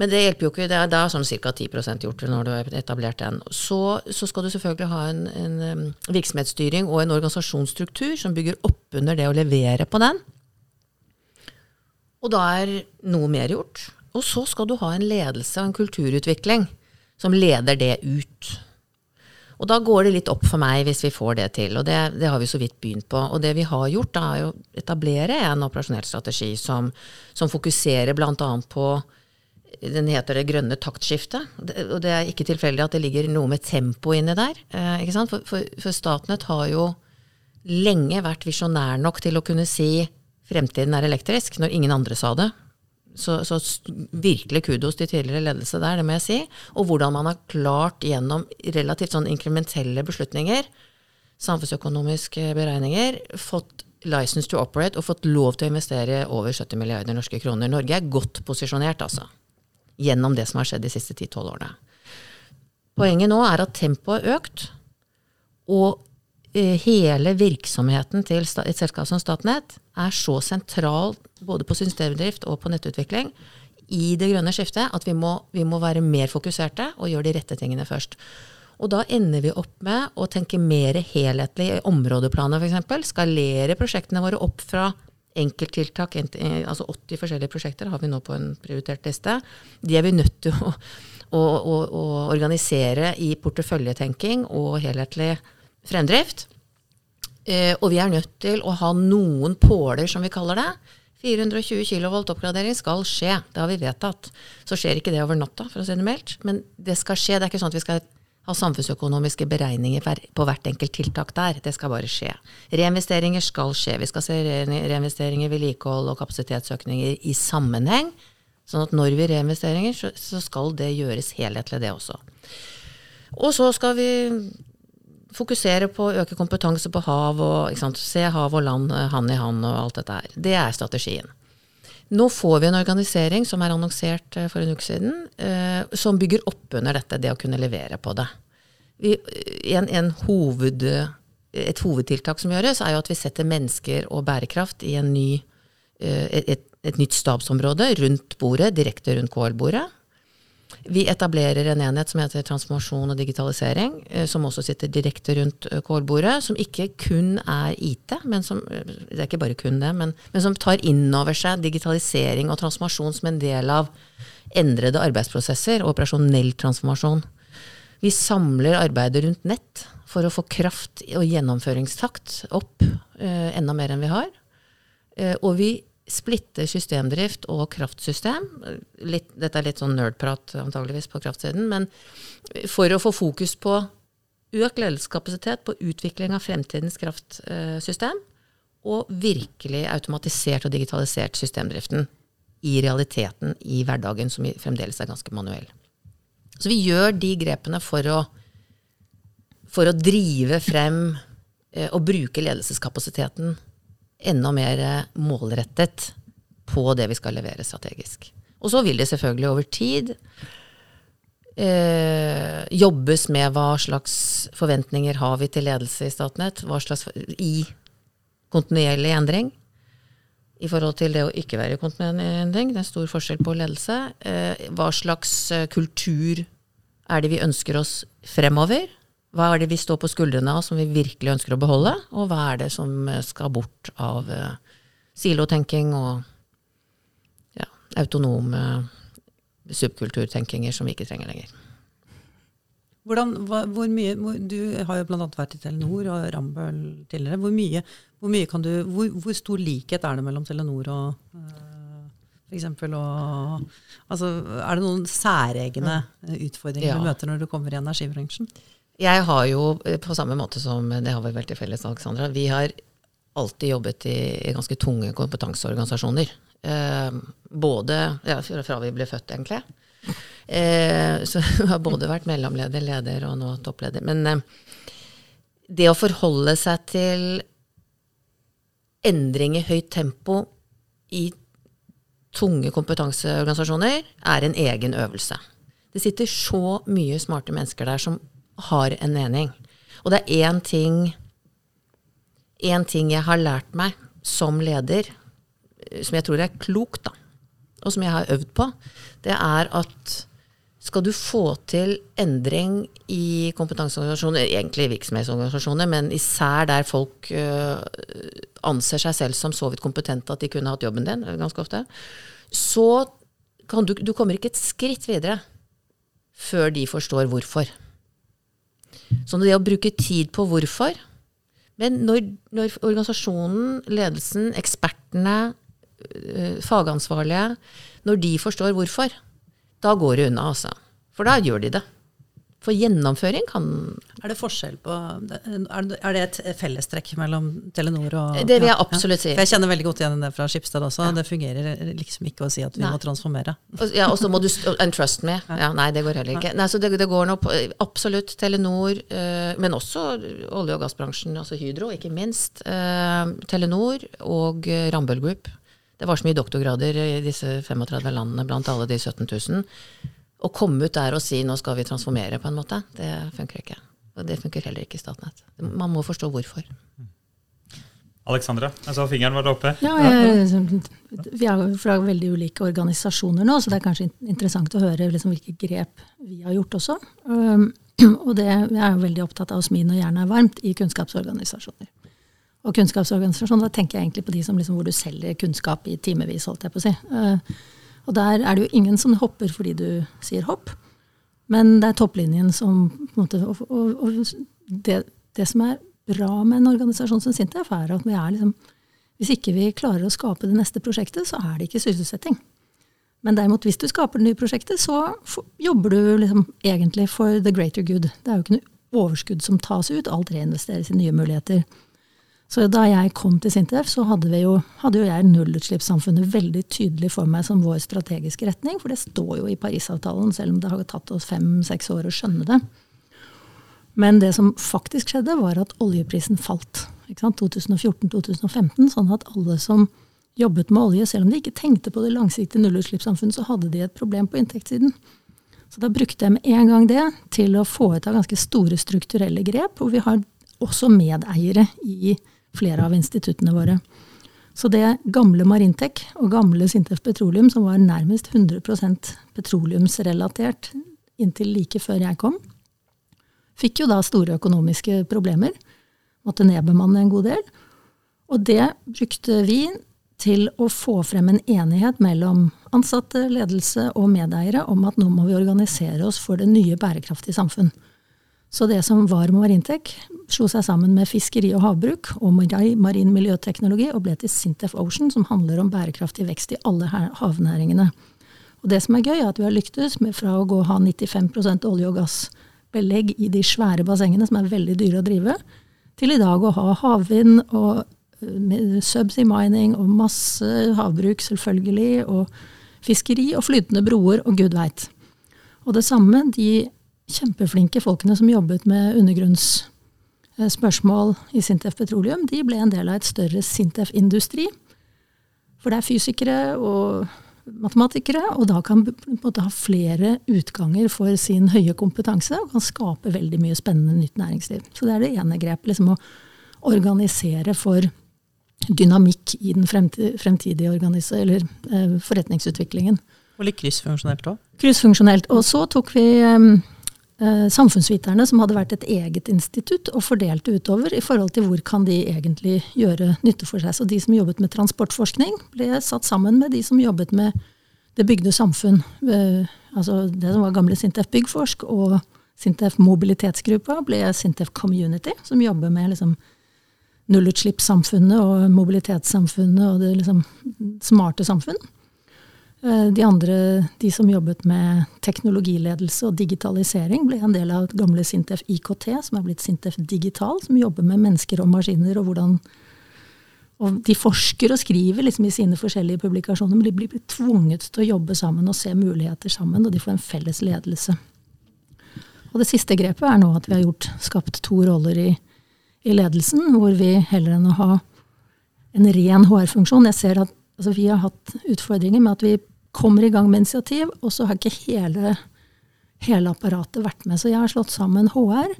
Men det hjelper jo ikke. Det er, er sånn ca. 10% gjort når du har etablert den. Så, så skal du selvfølgelig ha en, en, virksomhetsstyring og en organisasjonsstruktur som bygger opp under det å levere på den. Og da er noe mer gjort. Og så skal du ha en ledelse og en kulturutvikling som leder det ut. Og da går det litt opp for meg hvis vi får det til, og det, det har vi så vidt begynt på. Og det vi har gjort, da er å etablere en operasjonell strategi som, som fokuserer bl.a. på den heter det grønne taktskiftet. Og det er ikke tilfeldig at det ligger noe med tempo inni der. Eh, for, for, for, Statnett har jo lenge vært visjonær nok til å kunne si fremtiden er elektrisk, når ingen andre sa det. Så, så, virkelig kudos til tidligere ledelse der, det må jeg si. Og hvordan man har klart gjennom relativt sånn inkrementelle beslutninger, samfunnsøkonomiske beregninger, fått license to operate og fått lov til å investere over 70 milliarder norske kroner. Norge er godt posisjonert, altså gjennom det som har skjedd de siste 10-12 årene. Poenget nå er at tempoet har økt, og eh, hele virksomheten til et selskap som Statnett er så sentral både på systemdrift og på nettutvikling i det grønne skiftet at vi må, vi må være mer fokuserte og gjøre de rette tingene først. Og da ender vi opp med å tenke mer helhetlig i områdeplaner f.eks. Skalere prosjektene våre opp fra enkelttiltak, altså 80 forskjellige prosjekter har vi nå på en prioritert liste. De er vi nødt til å, å, å, å organisere i porteføljetenking og helhetlig fremdrift. Eh, og vi er nødt til å ha noen påler, som vi kaller det. 420 kV oppgradering skal skje, det har vi vedtatt. Så skjer ikke det over natta, for å si det mildt. Men det skal skje. Det er ikke sånn at vi skal ha samfunnsøkonomiske beregninger på hvert enkelt tiltak der. Det skal bare skje. Reinvesteringer skal skje. Vi skal se reinvesteringer, vedlikehold og kapasitetsøkninger i sammenheng. Sånn at når vi reinvesteringer, så skal det gjøres helhetlig, det også. Og så skal vi fokusere på å øke kompetanse på hav og se hav og land eh, hand i hand og alt dette her. Det er strategien. Nå får vi en organisering som er annonsert eh, for en uke siden, eh, som bygger opp under dette, det å kunne levere på det. Vi, en, en, hoved, et hovedtiltak som gjøres, er jo at vi setter mennesker og bærekraft i ny, eh, et, et nytt stabsområde rundt bordet, direkte rundt KL-bordet. Vi etablerer en enhet som heter transformasjon og digitalisering, eh, som også sitter direkte rundt kålbordet. Som ikke kun er IT, men som, det er ikke bare kun det, men, men som tar inn over seg digitalisering og transformasjon som en del av endrede arbeidsprosesser og operasjonell transformasjon. Vi samler arbeidet rundt nett for å få kraft og gjennomføringstakt opp eh, enda mer enn vi har. Eh, og vi splitter systemdrift og kraftsystem. Litt, dette er litt sånn nerdprat antageligvis på kraftsiden, men for å få fokus på økt ledelseskapasitet på utvikling av fremtidens kraftsystem, og virkelig automatisert og digitalisert systemdriften i realiteten i hverdagen, som fremdeles er ganske manuell. Så vi gjør de grepene for å for å drive frem eh, og bruke ledelseskapasiteten enda mer eh, målrettet på det vi skal levere strategisk. Og så vil det selvfølgelig over tid eh, jobbes med hva slags forventninger har vi til ledelse i Statnett, i kontinuerlig endring i forhold til det å ikke være i kontinuerlig endring. Det er stor forskjell på ledelse. Eh, hva slags eh, kultur er det vi ønsker oss fremover? Hva er det vi står på skuldrene av som vi virkelig ønsker å beholde, og hva er det som eh, skal bort av uh, silotenking og ja, autonome subkulturtenkinger som vi ikke trenger lenger. Hvordan, hva, hvor mye, hvor, Du har jo bl.a. vært i Telenor og Rambøll tidligere. Hvor, mye, hvor, mye kan du, hvor, hvor, stor likhet er det mellom Telenor og uh, f.eks. og altså, Er det noen særegne utfordringer ja. du møter når du kommer i energibransjen? Jeg har jo, eh, på samme måte som det har vi vel til felles, Alexandra, vi har alltid jobbet i, i ganske tunge kompetanseorganisasjoner. Eh, både ja, fra vi ble født, egentlig. Eh, så vi har både vært mellomleder, leder og nå toppleder. Men eh, det å forholde seg til endring i høyt tempo i tunge kompetanseorganisasjoner er en egen øvelse. Det sitter så mye smarte mennesker der som har en mening. Og det er én ting Én ting jeg har lært meg som leder, som jeg tror er klokt, da, og som jeg har øvd på, det er at skal du få til endring i kompetanseorganisasjoner, egentlig virksomhetsorganisasjoner, men især der folk uh, anser seg selv som så vidt kompetente at de kunne hatt jobben din, ganske ofte, så kan du, du kommer ikke et skritt videre før de forstår hvorfor. Så det å bruke tid på hvorfor Men når, når organisasjonen, ledelsen, ekspertene, øh, fagansvarlige, når de forstår hvorfor, da går det unna, altså. For da gjør de det. For gjennomføring kan Er det forskjell på Er det et fellestrekk mellom Telenor og Det vil jeg absolutt si. For jeg kjenner veldig godt igjen det fra Skipsted også. Ja. Det fungerer liksom ikke å si at vi nei. må transformere. Ja, og så må du And trust me. Ja, nei, det går heller ikke. Nei, så det, det går nå på absolutt Telenor, øh, men også olje- og gassbransjen, altså Hydro, ikke minst. Øh, Telenor og Rambøll Group. Det var så mye doktorgrader i disse 35 landene blant alle de 17 000 å komme ut der og si 'nå skal vi transformere', på en måte, det funker ikke. Og det funker heller ikke i Statnett. Man må forstå hvorfor. Alexandra, jeg så fingeren var oppe. Ja, jeg, Vi er fra veldig ulike organisasjoner nå, så det er kanskje interessant å høre liksom, hvilke grep vi har gjort også. Um, og det, jeg er jo veldig opptatt av å smi når jernet er varmt i kunnskapsorganisasjoner. Og kunnskapsorganisasjoner, da tenker jeg egentlig på de som liksom, hvor du selger kunnskap i timevis, holdt jeg på å si. Uh, og der er det jo ingen som hopper fordi du sier hopp. Men det er topplinjen som måte, Og, og, og det, det, som er bra med en organisasjon som Sintef, er at vi er liksom Hvis ikke vi klarer å skape det neste prosjektet, så er det ikke sysselsetting. Men derimot, hvis du skaper det nye prosjektet, så jobber du liksom egentlig for the greater good. Det er jo ikke noe overskudd som tas ut. Alt reinvesteres i nye muligheter. Så da jeg kom til Sintef, så hadde, jo, hadde jo jeg nullutslippssamfunnet veldig tydelig for meg som vår strategiske retning, for det står jo i Parisavtalen, selv om det har tatt oss fem-seks år å skjønne det. Men det som faktisk skjedde, var at oljeprisen falt. 2014-2015, sånn at alle som jobbet med olje, selv om de ikke tenkte på det langsiktige nullutslippssamfunnet, så hadde de et problem på inntektssiden. Så da brukte jeg med en gang det til å av ganske store strukturelle grep, hvor vi har også medeiere i flere av instituttene våre. Så det gamle Marintec og gamle Sintef Petroleum, som var nærmest 100% petroleumsrelatert inntil like før jeg kom, fikk jo da store økonomiske problemer. Måtte nedbemanne en god del. Og det brukte vi til å få frem en enighet mellom ansatte, ledelse og medeiere om at nå må vi organisere oss for det nye bærekraftige samfunn. Så det som var Marintech, slo seg sammen med fiskeri og havbruk og marin miljøteknologi og ble til Sintef Ocean, som handler om bærekraftig vekst i alle havnæringene. Og det som er gøy, er at vi har lyktes med fra å gå og ha 95% olje- og gassbelegg i de svære bassengene, som er veldig dyre å drive, til i dag å ha havvind og eh, subsea mining og masse havbruk, selvfølgelig, og fiskeri og flytende broer og gud veit. Og det samme, de kjempeflinke folkene som jobbet med undergrunnsspørsmål i Sintef Petroleum, de ble en del av et større Sintef Industri. For det er fysikere og matematikere, og da kan måtte ha flere utganger for sin høye kompetanse og kan skape veldig mye spennende nytt næringsliv. Så det er det ene grepet. Liksom å organisere for dynamikk i den fremtidige eller, eh, forretningsutviklingen. Og litt kryssfunksjonelt òg? Kryssfunksjonelt. Og så tok vi eh, Samfunnsviterne, som hadde vært et eget institutt, og fordelte utover i forhold til hvor kan de egentlig gjøre nytte for seg. Så de som jobbet med transportforskning, ble satt sammen med de som jobbet med det bygde samfunn. Eh, altså det som var gamle Sintef Byggforsk og Sintef Mobilitetsgruppa ble Sintef Community, som jobber med liksom, nullutslippssamfunnet og mobilitetssamfunnet og det liksom smarte samfunn. Eh, de andre, de som jobbet med teknologiledelse og digitalisering, ble en del av gamle Sintef IKT, som er blitt Sintef Digital, som jobber med mennesker og maskiner. Og hvordan og de forsker og skriver liksom i sine forskjellige publikasjoner, men de blir tvunget til å jobbe sammen og se muligheter sammen, og de får en felles ledelse. Og det siste grepet er nå at vi har gjort, skapt to roller i, i ledelsen, hvor vi heller enn å ha en ren HR-funksjon Jeg ser at altså, vi har hatt utfordringer med at vi kommer i gang med initiativ, og så har ikke hele, hele apparatet vært med. Så jeg har slått sammen HR,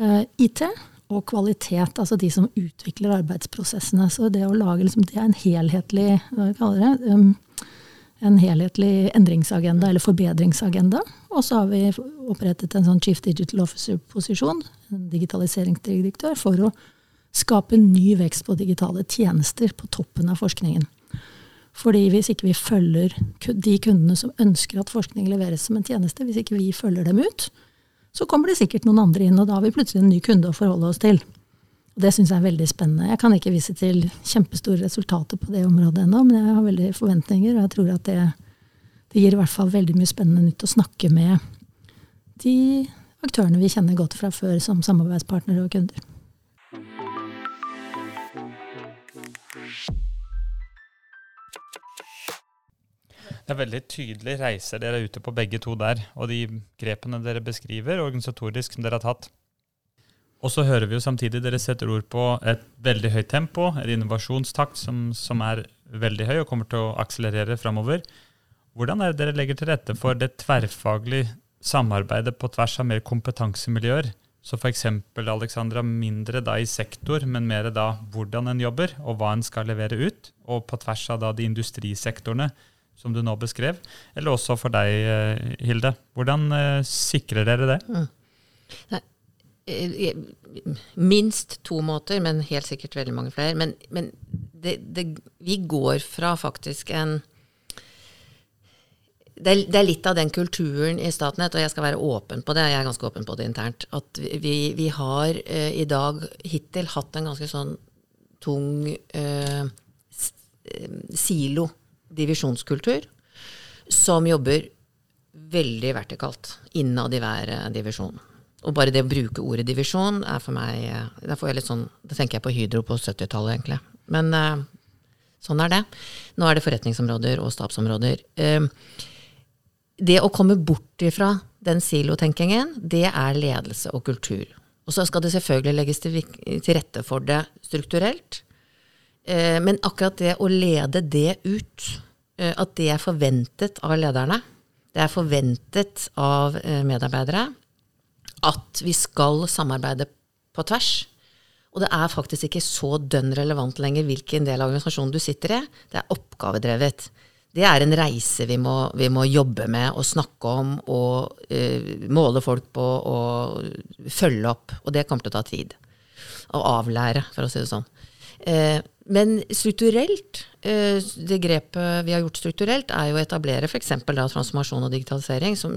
eh, IT og kvalitet, altså de som utvikler arbeidsprosessene. Så det å lage liksom, det er en helhetlig hva kaller det, en helhetlig endringsagenda eller forbedringsagenda. Og så har vi opprettet en sånn Chief Digital Officer-posisjon, en digitaliseringsdirektør, for å skape ny vekst på digitale tjenester på toppen av forskningen. Fordi hvis ikke vi følger de kundene som ønsker at forskning leveres som en tjeneste, hvis ikke vi følger dem ut, så kommer det sikkert noen andre inn, og da har vi plutselig en ny kunde å forholde oss til. Og Det syns jeg er veldig spennende. Jeg kan ikke vise til kjempestore resultater på det området ennå, men jeg har veldig forventninger, og jeg tror at det, det gir i hvert fall veldig mye spennende nytt å snakke med de aktørene vi kjenner godt fra før som samarbeidspartnere og kunder. Det er veldig tydelig reiser dere er ute på begge to der, og de grepene dere beskriver organisatorisk som dere har tatt. Og så hører vi jo samtidig dere setter ord på et veldig høyt tempo, en innovasjonstakt som, som er veldig høy og kommer til å akselerere framover. Hvordan er det dere legger til rette for det tverrfaglige samarbeidet på tvers av mer kompetansemiljøer? Så f.eks. Alexandra, mindre da i sektor, men mer da hvordan en jobber, og hva en skal levere ut, og på tvers av da de industrisektorene som du nå beskrev, eller også for deg, eh, Hilde. Hvordan eh, sikrer dere det? Mm. Eh, minst to måter, men helt sikkert veldig mange flere. Men, men det, det, vi går fra faktisk en det er, det er, litt av den kulturen i Statnett, og jeg skal være åpen på det, jeg er ganske åpen på det internt, at vi, vi har eh, i dag hittil hatt en ganske sånn tung eh, silo divisjonskultur som jobber veldig vertikalt innad i hver eh, divisjon. Og bare det å bruke ordet divisjon er for meg eh, Da får jeg litt sånn, da tenker jeg på Hydro på 70-tallet, egentlig. Men uh, sånn er det. Nå er det forretningsområder og stabsområder. Uh, det å komme bort ifra den silotenkingen, det er ledelse og kultur. Og så skal det selvfølgelig legges til, til rette for det strukturelt. Eh, men akkurat det å lede det ut, eh, at det er forventet av lederne, det er forventet av eh, medarbeidere, at vi skal samarbeide på tvers. Og det er faktisk ikke så dønn relevant lenger hvilken del av organisasjonen du sitter i. Det er oppgavedrevet. Det er en reise vi må, vi må jobbe med og snakke om og eh, måle folk på og følge opp. Og det kommer til å ta tid. Å avlære, for å si det sånn. Uh, men strukturelt, uh, det grepet vi har gjort strukturelt, er jo å etablere f.eks. transformasjon og digitalisering som,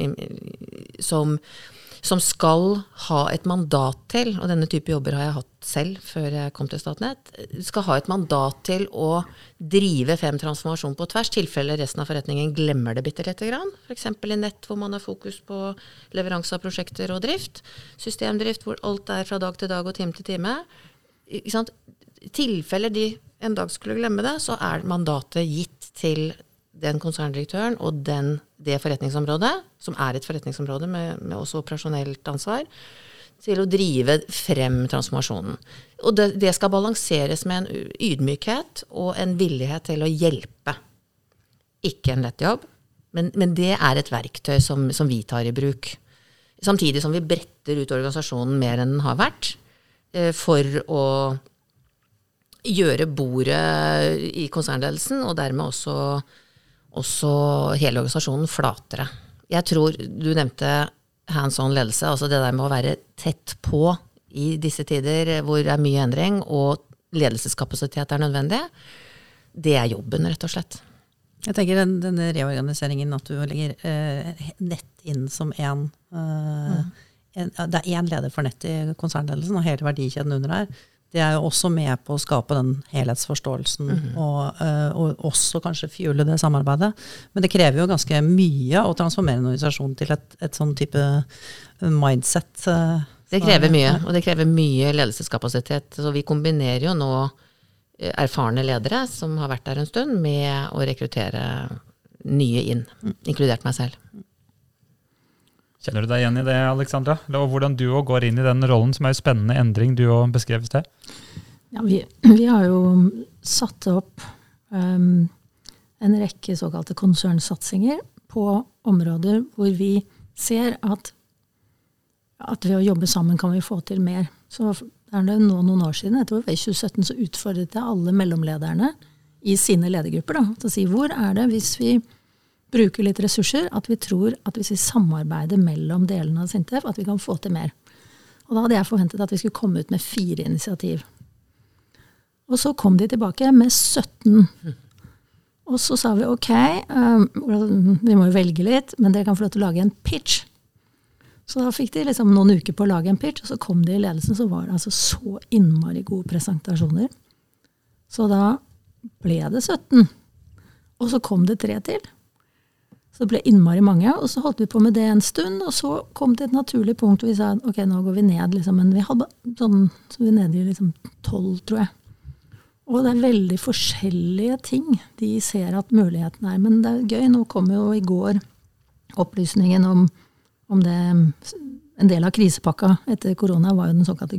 som som skal ha et mandat til, og denne type jobber har jeg hatt selv før jeg kom til Statnett, skal ha et mandat til å drive frem transformasjon på tvers, tilfelle resten av forretningen glemmer det bitte lite grann. F.eks. i nett hvor man har fokus på leveranse av prosjekter og drift. Systemdrift hvor alt er fra dag til dag og time til time. I tilfelle de en dag skulle glemme det, så er mandatet gitt til den konserndirektøren og den, det forretningsområdet, som er et forretningsområde med, med også operasjonelt ansvar, til å drive frem transformasjonen. Og det, det, skal balanseres med en ydmykhet og en villighet til å hjelpe. Ikke en lett jobb, men, men det er et verktøy som, som, vi tar i bruk. Samtidig som vi bretter ut organisasjonen mer enn den har vært, eh, for å gjøre bordet i konsernledelsen, og dermed også også hele organisasjonen flatere. Jeg tror du nevnte hands on ledelse, altså det der med å være tett på i disse tider hvor det er mye endring og ledelseskapasitet er nødvendig. Det er jobben, rett og slett. Jeg tenker den, denne reorganiseringen, at du legger eh, nett inn som én eh, mm. Det er én leder for nett i konsernledelsen, og hele verdikjeden under her det er jo også med på å skape den helhetsforståelsen, mm -hmm. og, uh, og, også kanskje fuele det samarbeidet. Men det krever jo ganske mye å transformere en organisasjon til et, et sånn type mindset. Uh, det krever mye, og det krever mye ledelseskapasitet. Så vi kombinerer jo nå eh, erfarne ledere som har vært der en stund, med å rekruttere nye inn, mm. inkludert meg selv. Kjenner du deg igjen i det, Alexandra? Og hvordan du òg går inn i den rollen, som er en spennende endring du òg beskrev i sted? Ja, vi, vi, har jo satt opp um, en rekke såkalte konsernsatsinger på områder hvor vi ser at, at ved å jobbe sammen kan vi få til mer. Så det er nå noen år siden, etter i 2017, så utfordret jeg alle mellomlederne i sine ledergrupper da, til å si hvor er det hvis vi bruker litt ressurser, at vi tror at hvis vi samarbeider mellom delene av Sintef, at vi kan få til mer. Og da hadde jeg forventet at vi skulle komme ut med fire initiativ. Og så kom de tilbake med 17. Og så sa vi ok, um, vi må jo velge litt, men dere kan få lov til å lage en pitch. Så da fikk de liksom noen uker på å lage en pitch, og så kom de i ledelsen, så var det altså så innmari gode presentasjoner. Så da ble det 17. Og så kom det tre til. Så det ble innmari mange. Og så holdt vi på med det en stund, og så kom det et naturlig punkt hvor vi sa ok, nå går vi ned. Liksom, men vi hadde sånn, så vi er nede i liksom tolv, tror jeg. Og det er veldig forskjellige ting de ser at muligheten er. Men det er gøy. Nå kom jo i går opplysningen om, om det En del av krisepakka etter korona var jo den såkalte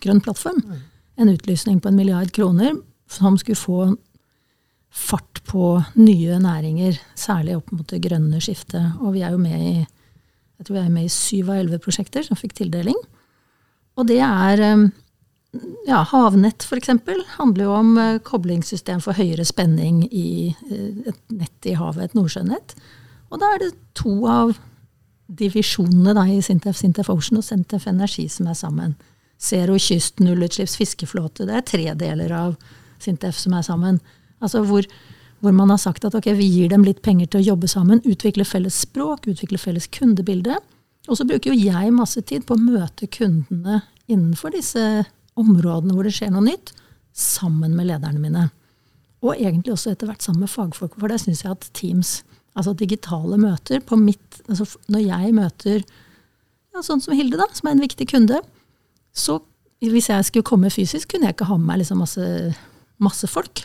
Grønn plattform. Mm. En utlysning på en milliard kroner som skulle få fart på nye næringer, særlig opp mot det grønne skiftet. Og vi er jo med i jeg tror vi er med i syv av elleve prosjekter som fikk tildeling. Og det er um, ja, Havnett f.eks. handler jo om uh, koblingssystem for høyere spenning i uh, et nett i havet, et nordsjønett. Og da er det to av divisjonene da, i Sintef, Sintef Ocean og Sintef Energi som er sammen. Zero kyst, nullutslipps fiskeflåte. Det er tre deler av Sintef som er sammen. Altså hvor, hvor, man har sagt at ok, vi gir dem litt penger til å jobbe sammen, utvikle felles språk, utvikle felles kundebilde. Og så bruker jo jeg masse tid på å møte kundene innenfor disse områdene hvor det skjer noe nytt, sammen med lederne mine. Og egentlig også etter hvert sammen med fagfolk, for det syns jeg at Teams, altså digitale møter på mitt altså Når jeg møter ja, sånn som Hilde, da, som er en viktig kunde, så hvis jeg skulle komme fysisk, kunne jeg ikke ha med meg liksom masse, masse folk.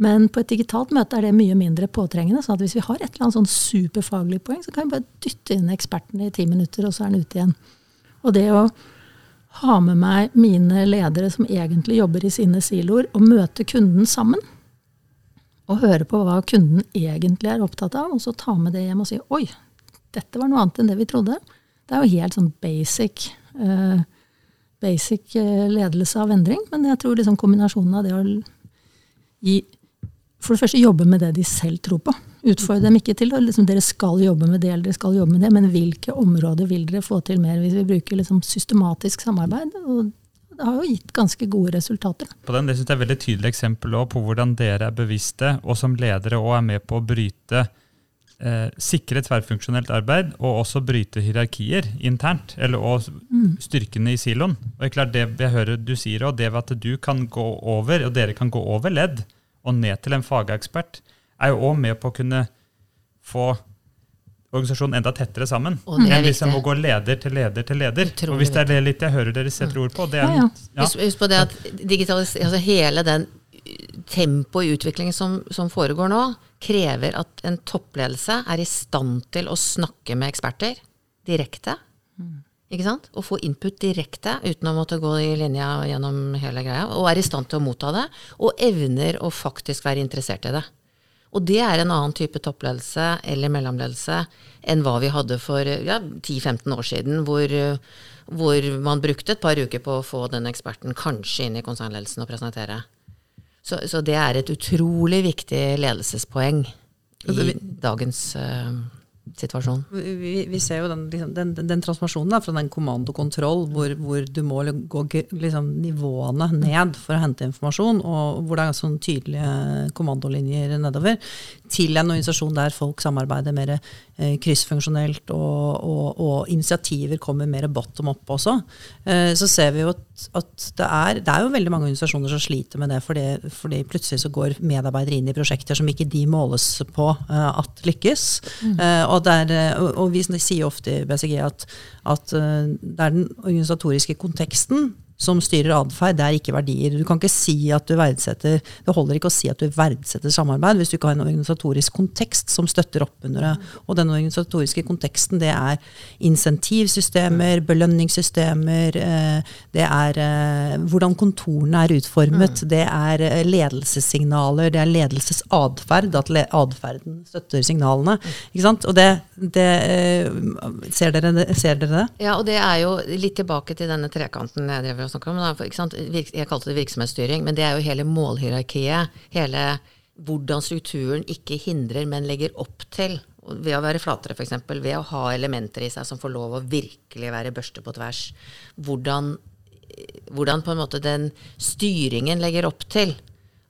Men på et digitalt møte er det mye mindre påtrengende. sånn at hvis vi har et eller annet sånn superfaglig poeng, så kan vi bare dytte inn eksperten i ti minutter, og så er den ute igjen. Og det å ha med meg mine ledere som egentlig jobber i sine siloer, og møte kunden sammen, og høre på hva kunden egentlig er opptatt av, og så ta med det hjem og si oi, dette var noe annet enn det vi trodde. Det er jo helt sånn basic uh, basic eh, ledelse av endring, men jeg tror liksom kombinasjonen av det å gi For det første jobbe med det de selv tror på. Utfordre dem ikke til liksom, dere skal jobbe med det eller dere skal jobbe med det, men hvilke områder vil dere få til mer hvis vi bruker liksom, systematisk samarbeid? Og det har jo gitt ganske gode resultater. På den, det synes jeg er et veldig tydelig eksempel på hvordan dere er bevisste, og som ledere også er med på å bryte eh, sikre tverrfunksjonelt arbeid, og også bryte hierarkier internt. eller og styrkene i siloen. Og det er klart det jeg hører du sier, og det ved at du kan gå over, og dere kan gå over ledd og ned til en fagekspert, er jo òg med på å kunne få organisasjonen enda tettere sammen. Enn hvis en må gå leder til leder til leder. Utrolig og hvis det er det litt jeg hører dere setter ord på, det er Ja. Husk, husk på det at altså hele den tempoet i utviklingen som, som foregår nå, krever at en toppledelse er i stand til å snakke med eksperter direkte. Ikke sant? Og få input direkte uten å måtte gå i linja gjennom hele greia. Og er i stand til å motta det, og evner å faktisk være interessert i det. Og det er en annen type toppledelse eller mellomledelse enn hva vi hadde for ja, 10-15 år siden, hvor, hvor man brukte et par uker på å få den eksperten kanskje inn i konsernledelsen og presentere. Så, så det er et utrolig viktig ledelsespoeng i dagens eh, situasjon. Vi, vi ser jo den, liksom, den, den, den transformasjonen da, fra den kommandokontroll, hvor, hvor du må gå liksom, nivåene ned for å hente informasjon, og hvor det er sånn tydelige kommandolinjer nedover, til en organisasjon der folk samarbeider mer eh, kryssfunksjonelt, og, og, og initiativer kommer mer bottom up også. Eh, så ser vi jo at, at det, er, det er jo veldig mange organisasjoner som sliter med det, fordi, fordi plutselig så går medarbeidere inn i prosjekter som ikke de måles på eh, at lykkes. Eh, og, det er, eh, og, og vi sier ofte i BCG at, at eh, det er den organisatoriske konteksten som styrer atferd, det er ikke verdier. Du kan ikke si at du verdsetter Det holder ikke å si at du verdsetter samarbeid hvis du ikke har en organisatorisk kontekst som støtter opp under det. Og den organisatoriske konteksten, det er insentivsystemer, belønningssystemer, eh, det er eh, hvordan kontorene er utformet, det er eh, ledelsessignaler, det er ledelsesatferd, at atferden støtter signalene. Ikke sant? Og det, det ser, dere, ser dere det? Ja, og det er jo litt tilbake til denne trekanten jeg drev og snakket om. Ikke sant? Jeg kalte det virksomhetsstyring, men det er jo hele målhierarkiet. Hele hvordan strukturen ikke hindrer, men legger opp til. Ved å være flatere, f.eks. Ved å ha elementer i seg som får lov å virkelig være børste på tvers. Hvordan, hvordan på en måte den styringen legger opp til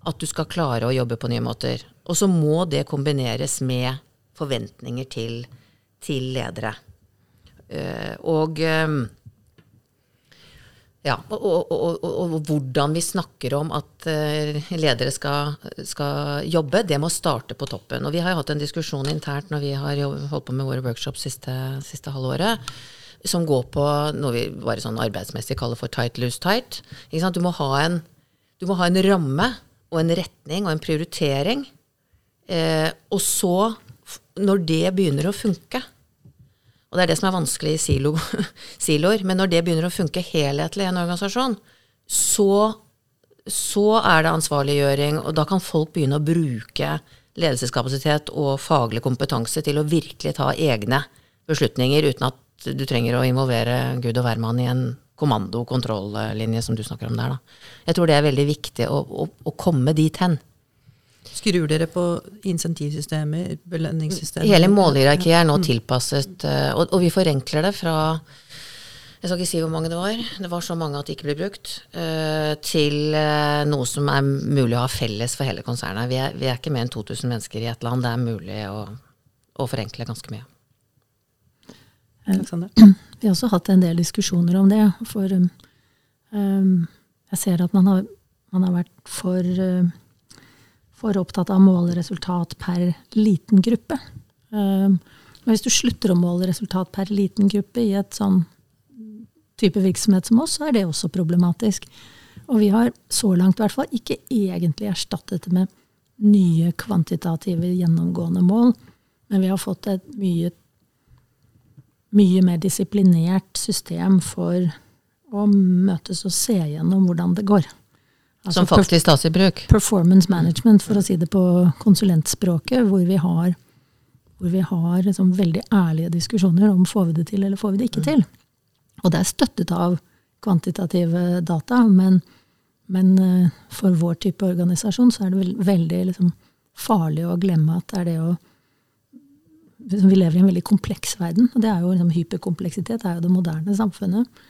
at du skal klare å jobbe på nye måter. Og så må det kombineres med forventninger til, til ledere. Eh, og eh, ja, og, og, og, og, hvordan vi snakker om at eh, ledere skal, skal jobbe, det må starte på toppen. Og vi har jo hatt en diskusjon internt når vi har holdt på med våre workshops siste, siste halvåret, som går på noe vi bare sånn arbeidsmessig kaller for tight, loose, tight. Du, må en, du må ha en ramme og en retning og en prioritering. Eh, og så, når det begynner å funke, og det er det som er vanskelig i silo, siloer. Men når det begynner å funke helhetlig i en organisasjon, så, så er det ansvarliggjøring, og da kan folk begynne å bruke ledelseskapasitet og faglig kompetanse til å virkelig ta egne beslutninger uten at du trenger å involvere Gud og hvermann i en kommando-kontrollinje som du snakker om der. Da. Jeg tror det er veldig viktig å, å, å komme dit hen. Skrur dere på insentivsystemer, belønningssystemer? Hele målhierarkiet er nå tilpasset, eh, og, og vi forenkler det fra jeg skal ikke si hvor mange det var, det var så mange at det ikke ble brukt, eh, til eh, noe som er mulig å ha felles for hele konsernet. Vi er, vi er ikke mer enn 2000 mennesker i et land. Det er mulig å, å forenkle ganske mye. Alexander? Vi har også hatt en del diskusjoner om det. For um, jeg ser at man har, man har vært for, uh, for opptatt av å måle resultat per liten gruppe. Um, men hvis du slutter å måle resultat per liten gruppe i et sånn type virksomhet som oss, så er det også problematisk. Og vi har så langt i hvert fall ikke egentlig erstattet det med nye kvantitative gjennomgående mål, men vi har fått et mye mye mer disiplinert system for å møtes og se gjennom hvordan det går. Altså Som faktisk tas i bruk. performance management, for å si det på konsulentspråket, hvor vi har, hvor vi har liksom veldig ærlige diskusjoner om får vi det til eller får vi det ikke til. Og det er støttet av kvantitative data, men, men eh, for vår type organisasjon så er det veldig liksom, farlig å glemme at det er det å liksom, Vi lever i en veldig kompleks verden, og det er jo liksom, hyperkompleksitet, er jo det moderne samfunnet.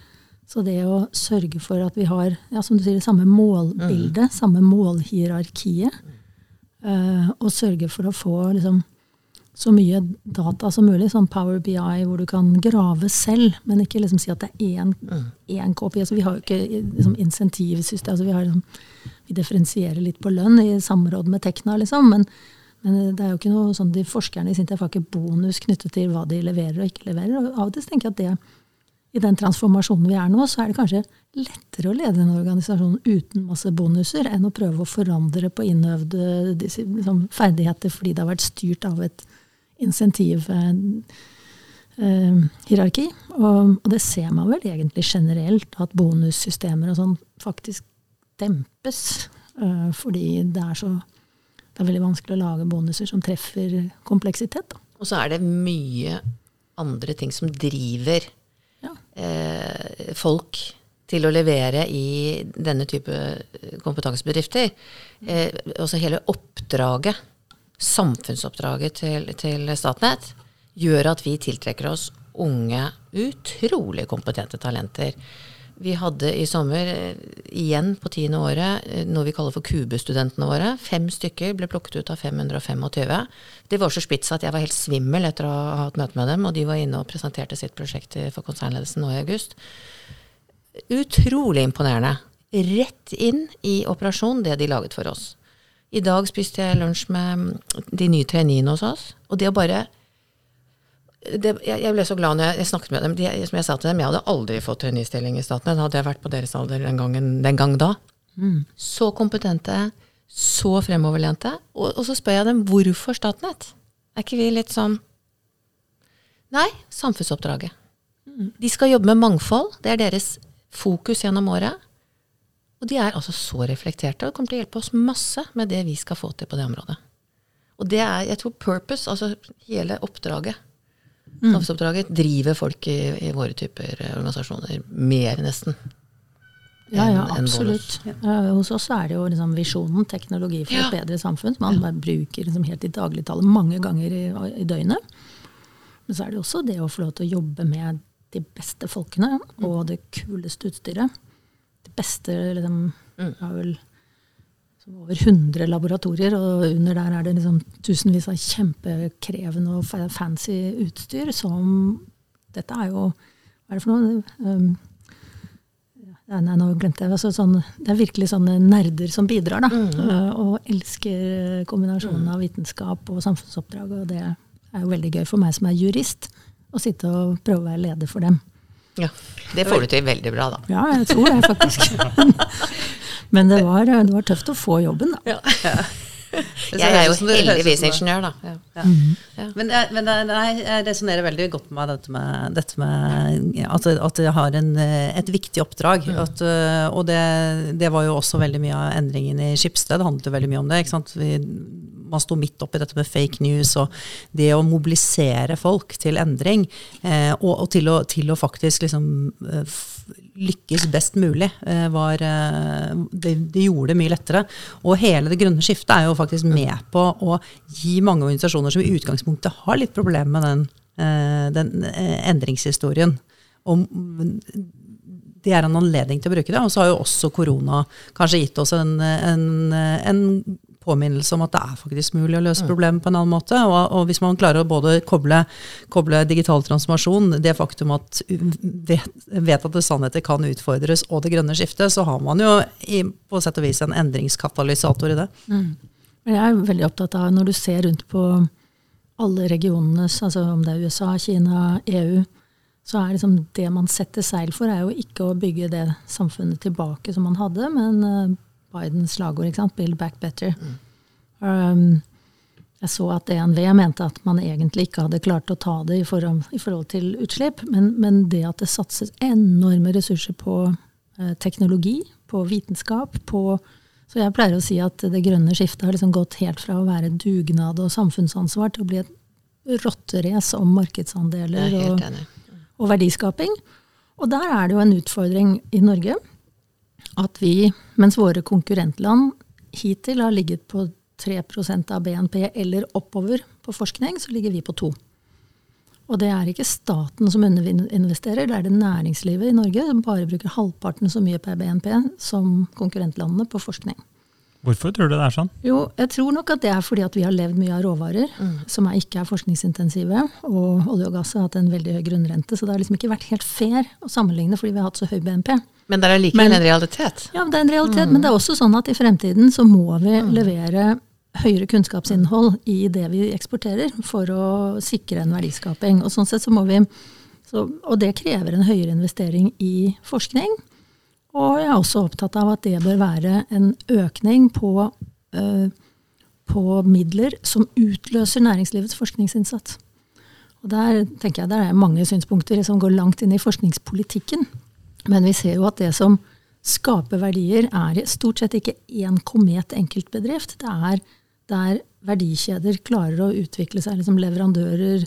Så det å sørge for at vi har ja, som du sier, det samme målbildet, mm. samme målhierarkiet, uh, og sørge for å få liksom, så mye data som mulig, sånn Power BI, hvor du kan grave selv, men ikke liksom si at det er én, mm. KPI. Altså, vi har jo ikke liksom, insentivsystem. Altså, vi, har, liksom, vi, differensierer litt på lønn i samråd med Tekna, liksom, men, men, det er jo ikke noe sånn, de forskerne i Sintef har ikke bonus knyttet til hva de leverer og ikke leverer. og Av og til tenker jeg at det i den transformasjonen vi er nå, så er det kanskje lettere å lede en organisasjon uten masse bonuser enn å prøve å forandre på innøvde liksom, ferdigheter fordi det har vært styrt av et insentivhierarki. Eh, eh, og, og, det ser man vel egentlig generelt, at bonussystemer og sånn faktisk dempes. Eh, fordi det er så det er veldig vanskelig å lage bonuser som treffer kompleksitet. Da. Og så er det mye andre ting som driver. Eh, folk til å levere i denne type kompetansebedrifter. Eh, også hele oppdraget, samfunnsoppdraget til, til, Statnett, gjør at vi tiltrekker oss unge, utrolig kompetente talenter. Vi hadde i sommer, eh, igjen på tiende året, eh, noe vi kaller for Kube-studentene våre. Fem stykker ble plukket ut av 525. De var så spitsa at jeg var helt svimmel etter å ha hatt møte med dem, og de var inne og presenterte sitt prosjekt for konsernledelsen nå i august. Utrolig imponerende. Rett inn i operasjon, det de laget for oss. I dag spiste jeg lunsj med de nye traineene hos oss, og det å bare det, jeg, jeg, ble så glad når jeg, jeg snakket med dem. De, som jeg sa til dem, jeg hadde aldri fått traineestilling i Statnett. Hadde jeg vært på deres alder den, gangen, den gang da. Mm. Så kompetente, så fremoverlente. Og, og, så spør jeg dem hvorfor Statnett? Er ikke vi litt sånn Nei, samfunnsoppdraget. Mm. De skal jobbe med mangfold. Det er deres fokus gjennom året. Og de er altså så reflekterte og kommer til å hjelpe oss masse med det vi skal få til på det området. Og det er, jeg tror, purpose, altså hele oppdraget Mm. Samfunnsoppdraget driver folk i, i, våre typer organisasjoner mer, nesten. Ja, ja, absolutt. Ja, hos oss er det jo liksom visjonen, teknologi for ja. et bedre samfunn, som man ja. bruker liksom helt i dagligtale mange ganger i, i, døgnet. Men så er det også det å få lov til å jobbe med de beste folkene mm. og det kuleste utstyret. Det beste liksom, mm. er vel over 100 laboratorier, og under der er det liksom tusenvis av kjempekrevende og fancy utstyr som Dette er jo Hva er det for noe? Um, nei, nå glemte jeg. Altså, sånn, det er virkelig sånne nerder som bidrar, da. Mm. Uh, og elsker kombinasjonen mm. av vitenskap og samfunnsoppdrag. Og det er jo veldig gøy for meg som er jurist, å sitte og prøve å være leder for dem. Ja, Det får du til veldig bra, da. Ja, jeg tror det, faktisk. Men det var, det var, tøft å få jobben, da. Ja. Jeg er jo heldigvis ingeniør, da. Ja. Ja. Mm. Ja. Men, men nei, jeg resonnerer veldig godt med dette med, dette med at, at jeg har en, et viktig oppdrag. Mm. At, og det, det, var jo også veldig mye av endringen i Skipsted. Det handlet jo veldig mye om det. Vi, man sto midt oppi dette med fake news og det å mobilisere folk til endring. Eh, og, og til, å, til, å, faktisk liksom eh, lykkes best mulig, eh, var eh, det, det, gjorde det mye lettere. Og hele det grønne skiftet er jo faktisk med på å gi mange organisasjoner som i utgangspunktet har litt problemer med den, eh, den endringshistorien. Og det er en anledning til å bruke det. Og så har jo også korona kanskje gitt oss en, en, en påminnelse om at det er faktisk mulig å løse mm. problemet på en annen måte. Og, og hvis man klarer å både koble, koble, digital transformasjon, det faktum at vet, vedtatte sannheter kan utfordres, og det grønne skiftet, så har man jo i, på sett og vis en endringskatalysator i det. Mm. Jeg er veldig opptatt av, når du ser rundt på alle regionenes, altså om det er USA, Kina, EU, så er liksom det man setter seil for, er jo ikke å bygge det samfunnet tilbake som man hadde, men eh, Bidens slagord, ikke sant? 'Build back better'. Mm. Um, jeg så at DNV mente at man egentlig ikke hadde klart å ta det i forhold, i forhold til utslipp, men, men, det at det satses enorme ressurser på eh, teknologi, på vitenskap, på Så jeg pleier å si at det grønne skiftet har liksom gått helt fra å være dugnad og samfunnsansvar til å bli et rotterace om markedsandeler og, og verdiskaping. Og der er det jo en utfordring i Norge at vi, mens våre konkurrentland hittil har ligget på 3% av BNP eller oppover på forskning, så ligger vi på 2 Og det er ikke staten som underinvesterer, det er det næringslivet i Norge som bare bruker halvparten så mye per BNP som konkurrentlandene på forskning. Hvorfor tror du det er sånn? Jo, jeg tror nok at det er fordi at vi har levd mye av råvarer mm. som er, ikke er forskningsintensive. Og olje og gass har hatt en veldig høy grunnrente, så det har liksom ikke vært helt fair å sammenligne fordi vi har hatt så høy BNP. Men det er likevel en realitet? Ja, det er en realitet. Mm. Men det er også sånn at i fremtiden så må vi mm. levere høyere kunnskapsinnhold i det vi eksporterer, for å sikre en verdiskaping. Og sånn sett så må vi så, Og det krever en høyere investering i forskning. Og jeg er også opptatt av at det bør være en økning på, uh, på midler som utløser næringslivets forskningsinnsats. Og Der tenker jeg der er mange synspunkter som går langt inn i forskningspolitikken. Men vi ser jo at det som skaper verdier, er stort sett ikke én komet enkeltbedrift. Det er der verdikjeder klarer å utvikle seg, liksom leverandører,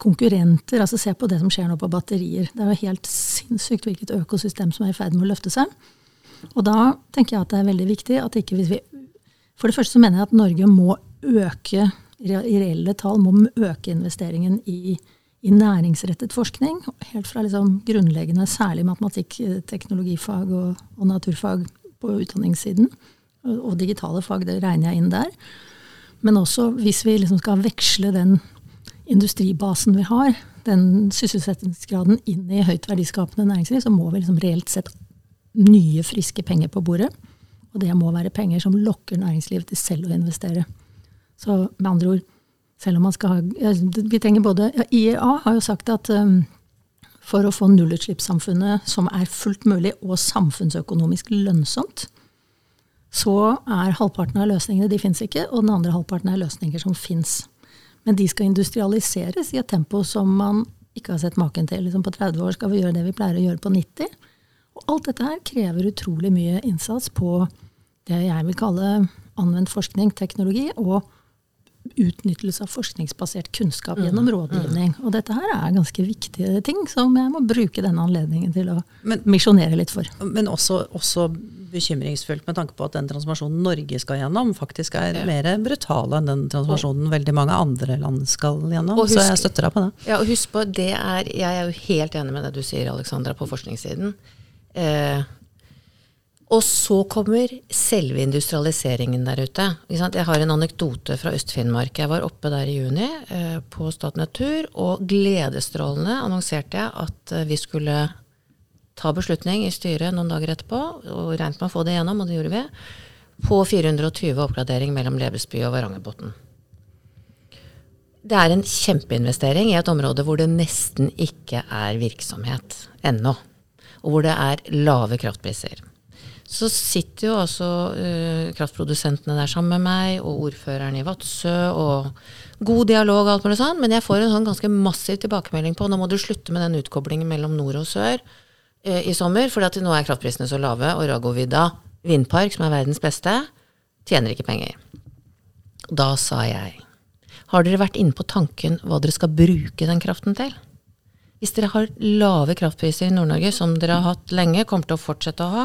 konkurrenter. altså Se på det som skjer nå på batterier. Det er jo helt sinnssykt hvilket økosystem som er i ferd med å løfte seg. Og da tenker jeg at det er veldig viktig at ikke hvis vi For det første så mener jeg at Norge må øke i reelle tall må øke investeringen i, i næringsrettet forskning. Helt fra liksom grunnleggende, særlig matematikk, teknologifag og, og naturfag på utdanningssiden. Og digitale fag, det regner jeg inn der. Men også hvis vi liksom skal veksle den industribasen vi har, den sysselsettingsgraden inn i høyt verdiskapende næringsliv, så må vi liksom reelt sett nye, friske penger på bordet. Og det må være penger som lokker næringslivet til selv å investere. Så med andre ord, selv om man skal ha Vi trenger både ja, IEA har jo sagt at um, for å få nullutslippssamfunnet som er fullt mulig og samfunnsøkonomisk lønnsomt, så er halvparten av løsningene de fins ikke, og den andre halvparten er løsninger som fins. Men de skal industrialiseres i et tempo som man ikke har sett maken til. Liksom på 30 år skal vi gjøre det vi pleier å gjøre på 90. Og alt dette her krever utrolig mye innsats på det jeg vil kalle anvendt forskning, teknologi, og utnyttelse av forskningsbasert kunnskap mm. gjennom rådgivning. Og dette her er ganske viktige ting som jeg må bruke denne anledningen til å men, misjonere litt for. Men også, også, bekymringsfullt med tanke på at den transformasjonen Norge skal gjennom, faktisk er ja. mer brutal enn den transformasjonen veldig mange andre land skal gjennom. Husk, så jeg støtter deg på det. Ja, og husk på, det er, Jeg er jo helt enig med det du sier, Alexandra, på forskningssiden. Eh, og så kommer selve industrialiseringen der ute. Jeg har en anekdote fra Øst-Finnmark. Jeg var oppe der i juni eh, på Statnett Tur, og gledesstrålende annonserte jeg at eh, vi skulle ta beslutning i styret noen dager etterpå, og regnet med å få det gjennom, og det gjorde vi, på 420 oppgradering mellom Lebesby og Varangerbotn. Det er en kjempeinvestering i et område hvor det nesten ikke er virksomhet ennå, og hvor det er lave kraftpriser så sitter jo også uh, kraftprodusentene der sammen med meg, og ordføreren i Vadsø, og god dialog og alt mulig sånn, men jeg får en sånn ganske massiv tilbakemelding på nå må du slutte med den utkoblingen mellom nord og sør uh, i sommer, for nå er kraftprisene så lave, og Ragovida vindpark, som er verdens beste, tjener ikke penger. Da sa jeg har dere vært inne på tanken hva dere skal bruke den kraften til? Hvis dere har lave kraftpriser i Nord-Norge, som dere har hatt lenge, kommer til å fortsette å ha,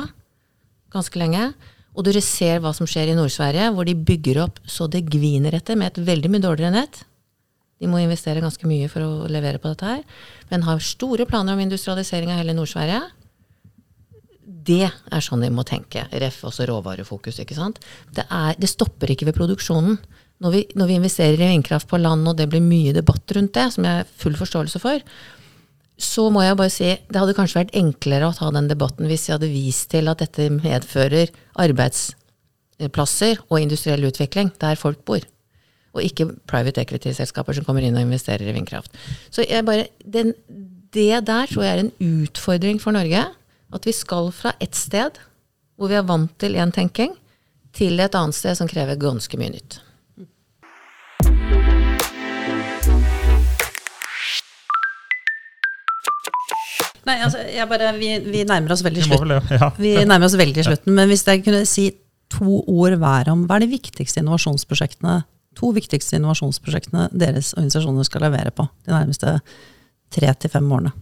ganske lenge. Og dere ser hva som skjer i Nord-Sverige, hvor de bygger opp så det gviner etter med et veldig mye dårligere nett. De må investere ganske mye for å levere på dette her. Men har store planer om industrialisering av hele Nord-Sverige. Det er sånn de må tenke. Ref også råvarefokus. ikke sant? Det, er, det stopper ikke ved produksjonen. Når vi, når vi, investerer i vindkraft på land, og det blir mye debatt rundt det, som jeg har full forståelse for, så må jeg bare si det hadde kanskje vært enklere å ta den debatten hvis jeg hadde vist til at dette medfører arbeidsplasser og industriell utvikling der folk bor. Og ikke private equity-selskaper som kommer inn og investerer i vindkraft. Så bare, den, det der tror jeg er en utfordring for Norge. At vi skal fra ett sted hvor vi er vant til én tenking, til et annet sted som krever ganske mye nytt. Nei, altså, bare, vi, vi, nærmer oss veldig slutten. Ja. Vi nærmer oss veldig slutten, Men hvis jeg kunne si to ord hver om hva er de viktigste innovasjonsprosjektene to viktigste innovasjonsprosjektene deres organisasjoner skal levere på de nærmeste tre til fem årene?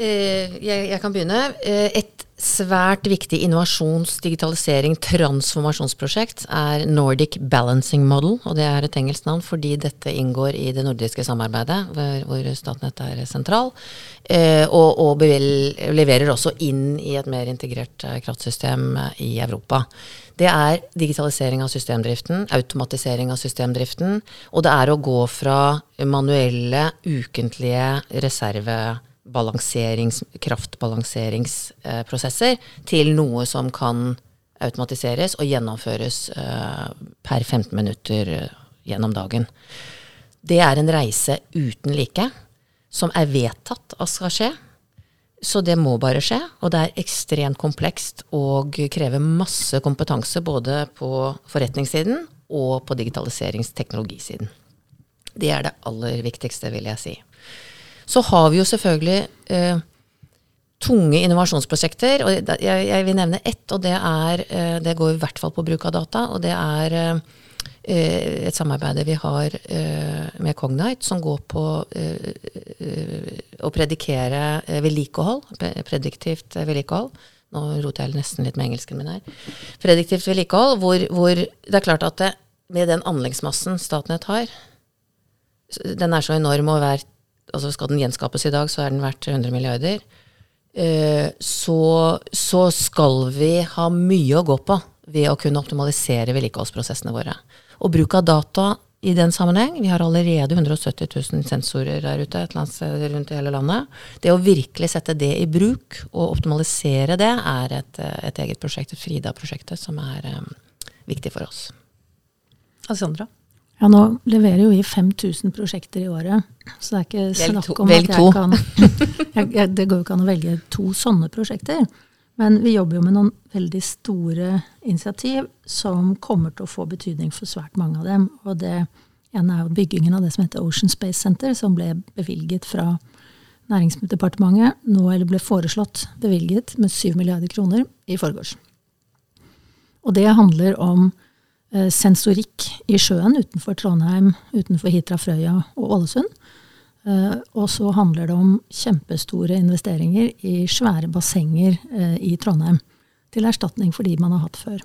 Eh, jeg, jeg, kan begynne. Eh, et svært viktig innovasjons-, digitalisering-, transformasjonsprosjekt er Nordic Balancing Model. Og det er et engelsk navn fordi dette inngår i det nordiske samarbeidet, hvor, Statnett er sentral. Og, og, bevel, leverer også inn i et mer integrert kraftsystem i Europa. Det er digitalisering av systemdriften, automatisering av systemdriften, og det er å gå fra manuelle, ukentlige reserve kraftbalanseringsprosesser til noe som kan automatiseres og gjennomføres uh, per 15 minutter uh, gjennom dagen. Det er en reise uten like, som er vedtatt at skal skje. Så det må bare skje. Og det er ekstremt komplekst og krever masse kompetanse både på forretningssiden og på digitaliseringsteknologisiden. Det er det aller viktigste, vil jeg si. Så har vi jo selvfølgelig eh, tunge innovasjonsprosjekter. og jeg, jeg, vil nevne ett, og det er eh, Det går i hvert fall på bruk av data. Og det er eh, et samarbeid vi har eh, med Cognite, som går på eh, å predikere eh, vedlikehold. Prediktivt vedlikehold. Nå roter jeg nesten litt med engelsken min her. Prediktivt vedlikehold, hvor, hvor det er klart at det, med den anleggsmassen Statnett har, den er så enorm og hver altså Skal den gjenskapes i dag, så er den verdt 100 milliarder. Eh, så, så skal vi ha mye å gå på ved å kunne optimalisere vedlikeholdsprosessene våre. Og bruk av data i den sammenheng. Vi har allerede 170 000 sensorer der ute et eller annet rundt i hele landet. Det å virkelig sette det i bruk og optimalisere det, er et, et eget prosjekt, Frida-prosjektet, som er um, viktig for oss. Alessandra? Ja, nå leverer jo vi 5000 prosjekter i året, så det er ikke snakk om at jeg kan jeg, jeg, Det går jo ikke an å velge to sånne prosjekter. Men vi jobber jo med noen veldig store initiativ som kommer til å få betydning for svært mange av dem. Og det ene er jo byggingen av det som heter Ocean Space Center, som ble bevilget fra Næringsdepartementet, nå eller ble foreslått bevilget med 7 milliarder kroner i forgårs. Og det handler om sensorikk i sjøen utenfor Trondheim, utenfor Hitra, Frøya og Ålesund. Eh, og så handler det om kjempestore investeringer i svære bassenger eh, i Trondheim. Til erstatning for de man har hatt før.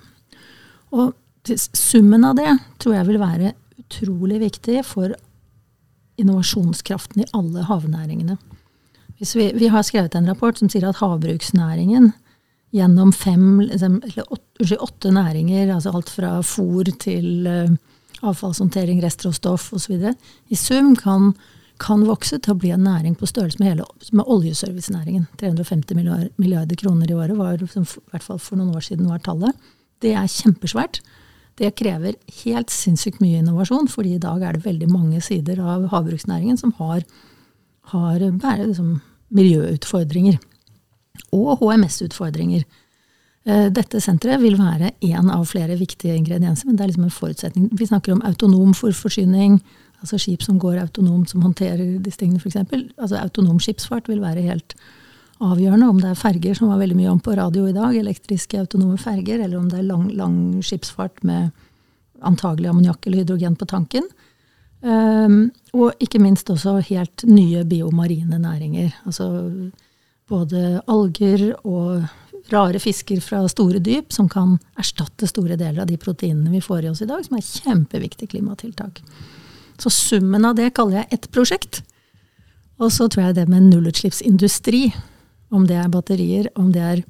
Og summen av det tror jeg vil være utrolig viktig for innovasjonskraften i alle havnæringene. Vi, vi, har skrevet en rapport som sier at havbruksnæringen gjennom fem, liksom, eller åtte, åtte næringer, altså alt fra fôr til uh, avfallshåndtering, restråstoff osv., i sum kan, kan, vokse til å bli en næring på størrelse med, hele, med oljeservicenæringen. 350 milliarder, milliarder kroner i året var, som i hvert fall for noen år siden var tallet. Det er kjempesvært. Det krever helt sinnssykt mye innovasjon, fordi i dag er det veldig mange sider av havbruksnæringen som har, har bare, liksom, miljøutfordringer og HMS-utfordringer. Eh, dette senteret vil være én av flere viktige ingredienser, men det er liksom en forutsetning. Vi snakker om autonom forforsyning, altså skip som går autonomt, som håndterer disse tingene f.eks. Altså autonom skipsfart vil være helt avgjørende. Om det er ferger, som var veldig mye om på radio i dag, elektriske autonome ferger, eller om det er lang, lang skipsfart med antagelig ammoniakk eller hydrogen på tanken. Um, og ikke minst også helt nye biomarine næringer. Altså både alger og rare fisker fra store dyp som kan erstatte store deler av de proteinene vi får i oss i dag, som er kjempeviktig klimatiltak. Så summen av det kaller jeg ett prosjekt. Og så tror jeg det med nullutslippsindustri, om det er batterier, om det er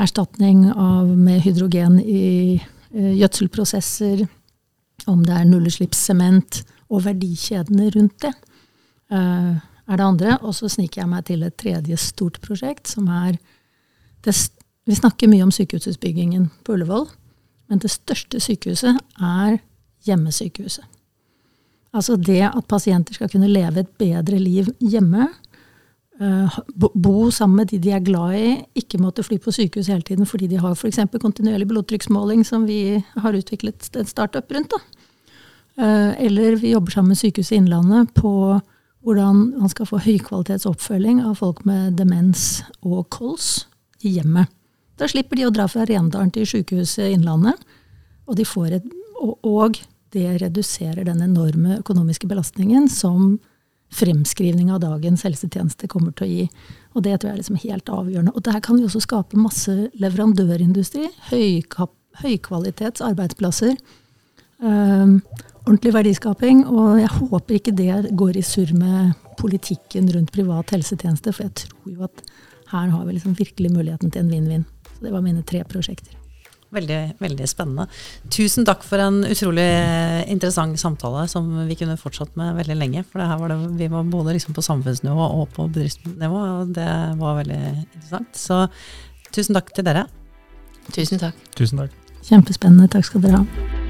erstatning av, med hydrogen i uh, gjødselprosesser, om det er nullutslippssement og verdikjedene rundt det. Uh, er det andre. Og så sniker jeg meg til et tredje stort prosjekt, som er det, Vi snakker mye om sykehusutbyggingen på Ullevål, men det største sykehuset er hjemmesykehuset. Altså det at pasienter skal kunne leve et bedre liv hjemme. Uh, bo sammen med de de er glad i, ikke måtte fly på sykehus hele tiden fordi de har f.eks. kontinuerlig blodtrykksmåling, som vi har utviklet en startup rundt. Da. Uh, eller vi jobber sammen med Sykehuset Innlandet på hvordan man skal få høykvalitetsoppfølging av folk med demens og kols i hjemmet. Da slipper de å dra fra Rendalen til Sykehuset Innlandet, og, de et, og, det reduserer den enorme økonomiske belastningen som fremskrivning av dagens helsetjeneste kommer til å gi. Og det tror jeg er liksom helt avgjørende. Og der kan vi også skape masse leverandørindustri. Høykap, høykvalitets arbeidsplasser. Um, ordentlig verdiskaping. Og jeg håper ikke det går i surr med politikken rundt privat helsetjeneste, for jeg tror jo at her har vi liksom virkelig muligheten til en vinn-vinn. Så det var mine tre prosjekter. Veldig, veldig spennende. Tusen takk for en utrolig interessant samtale som vi kunne fortsatt med veldig lenge. For det det, vi var både liksom på samfunnsnivå og på bedriftsnivå, og det var veldig interessant. Så tusen takk til dere. Tusen takk. Tusen takk. Kjempespennende. Takk skal dere ha.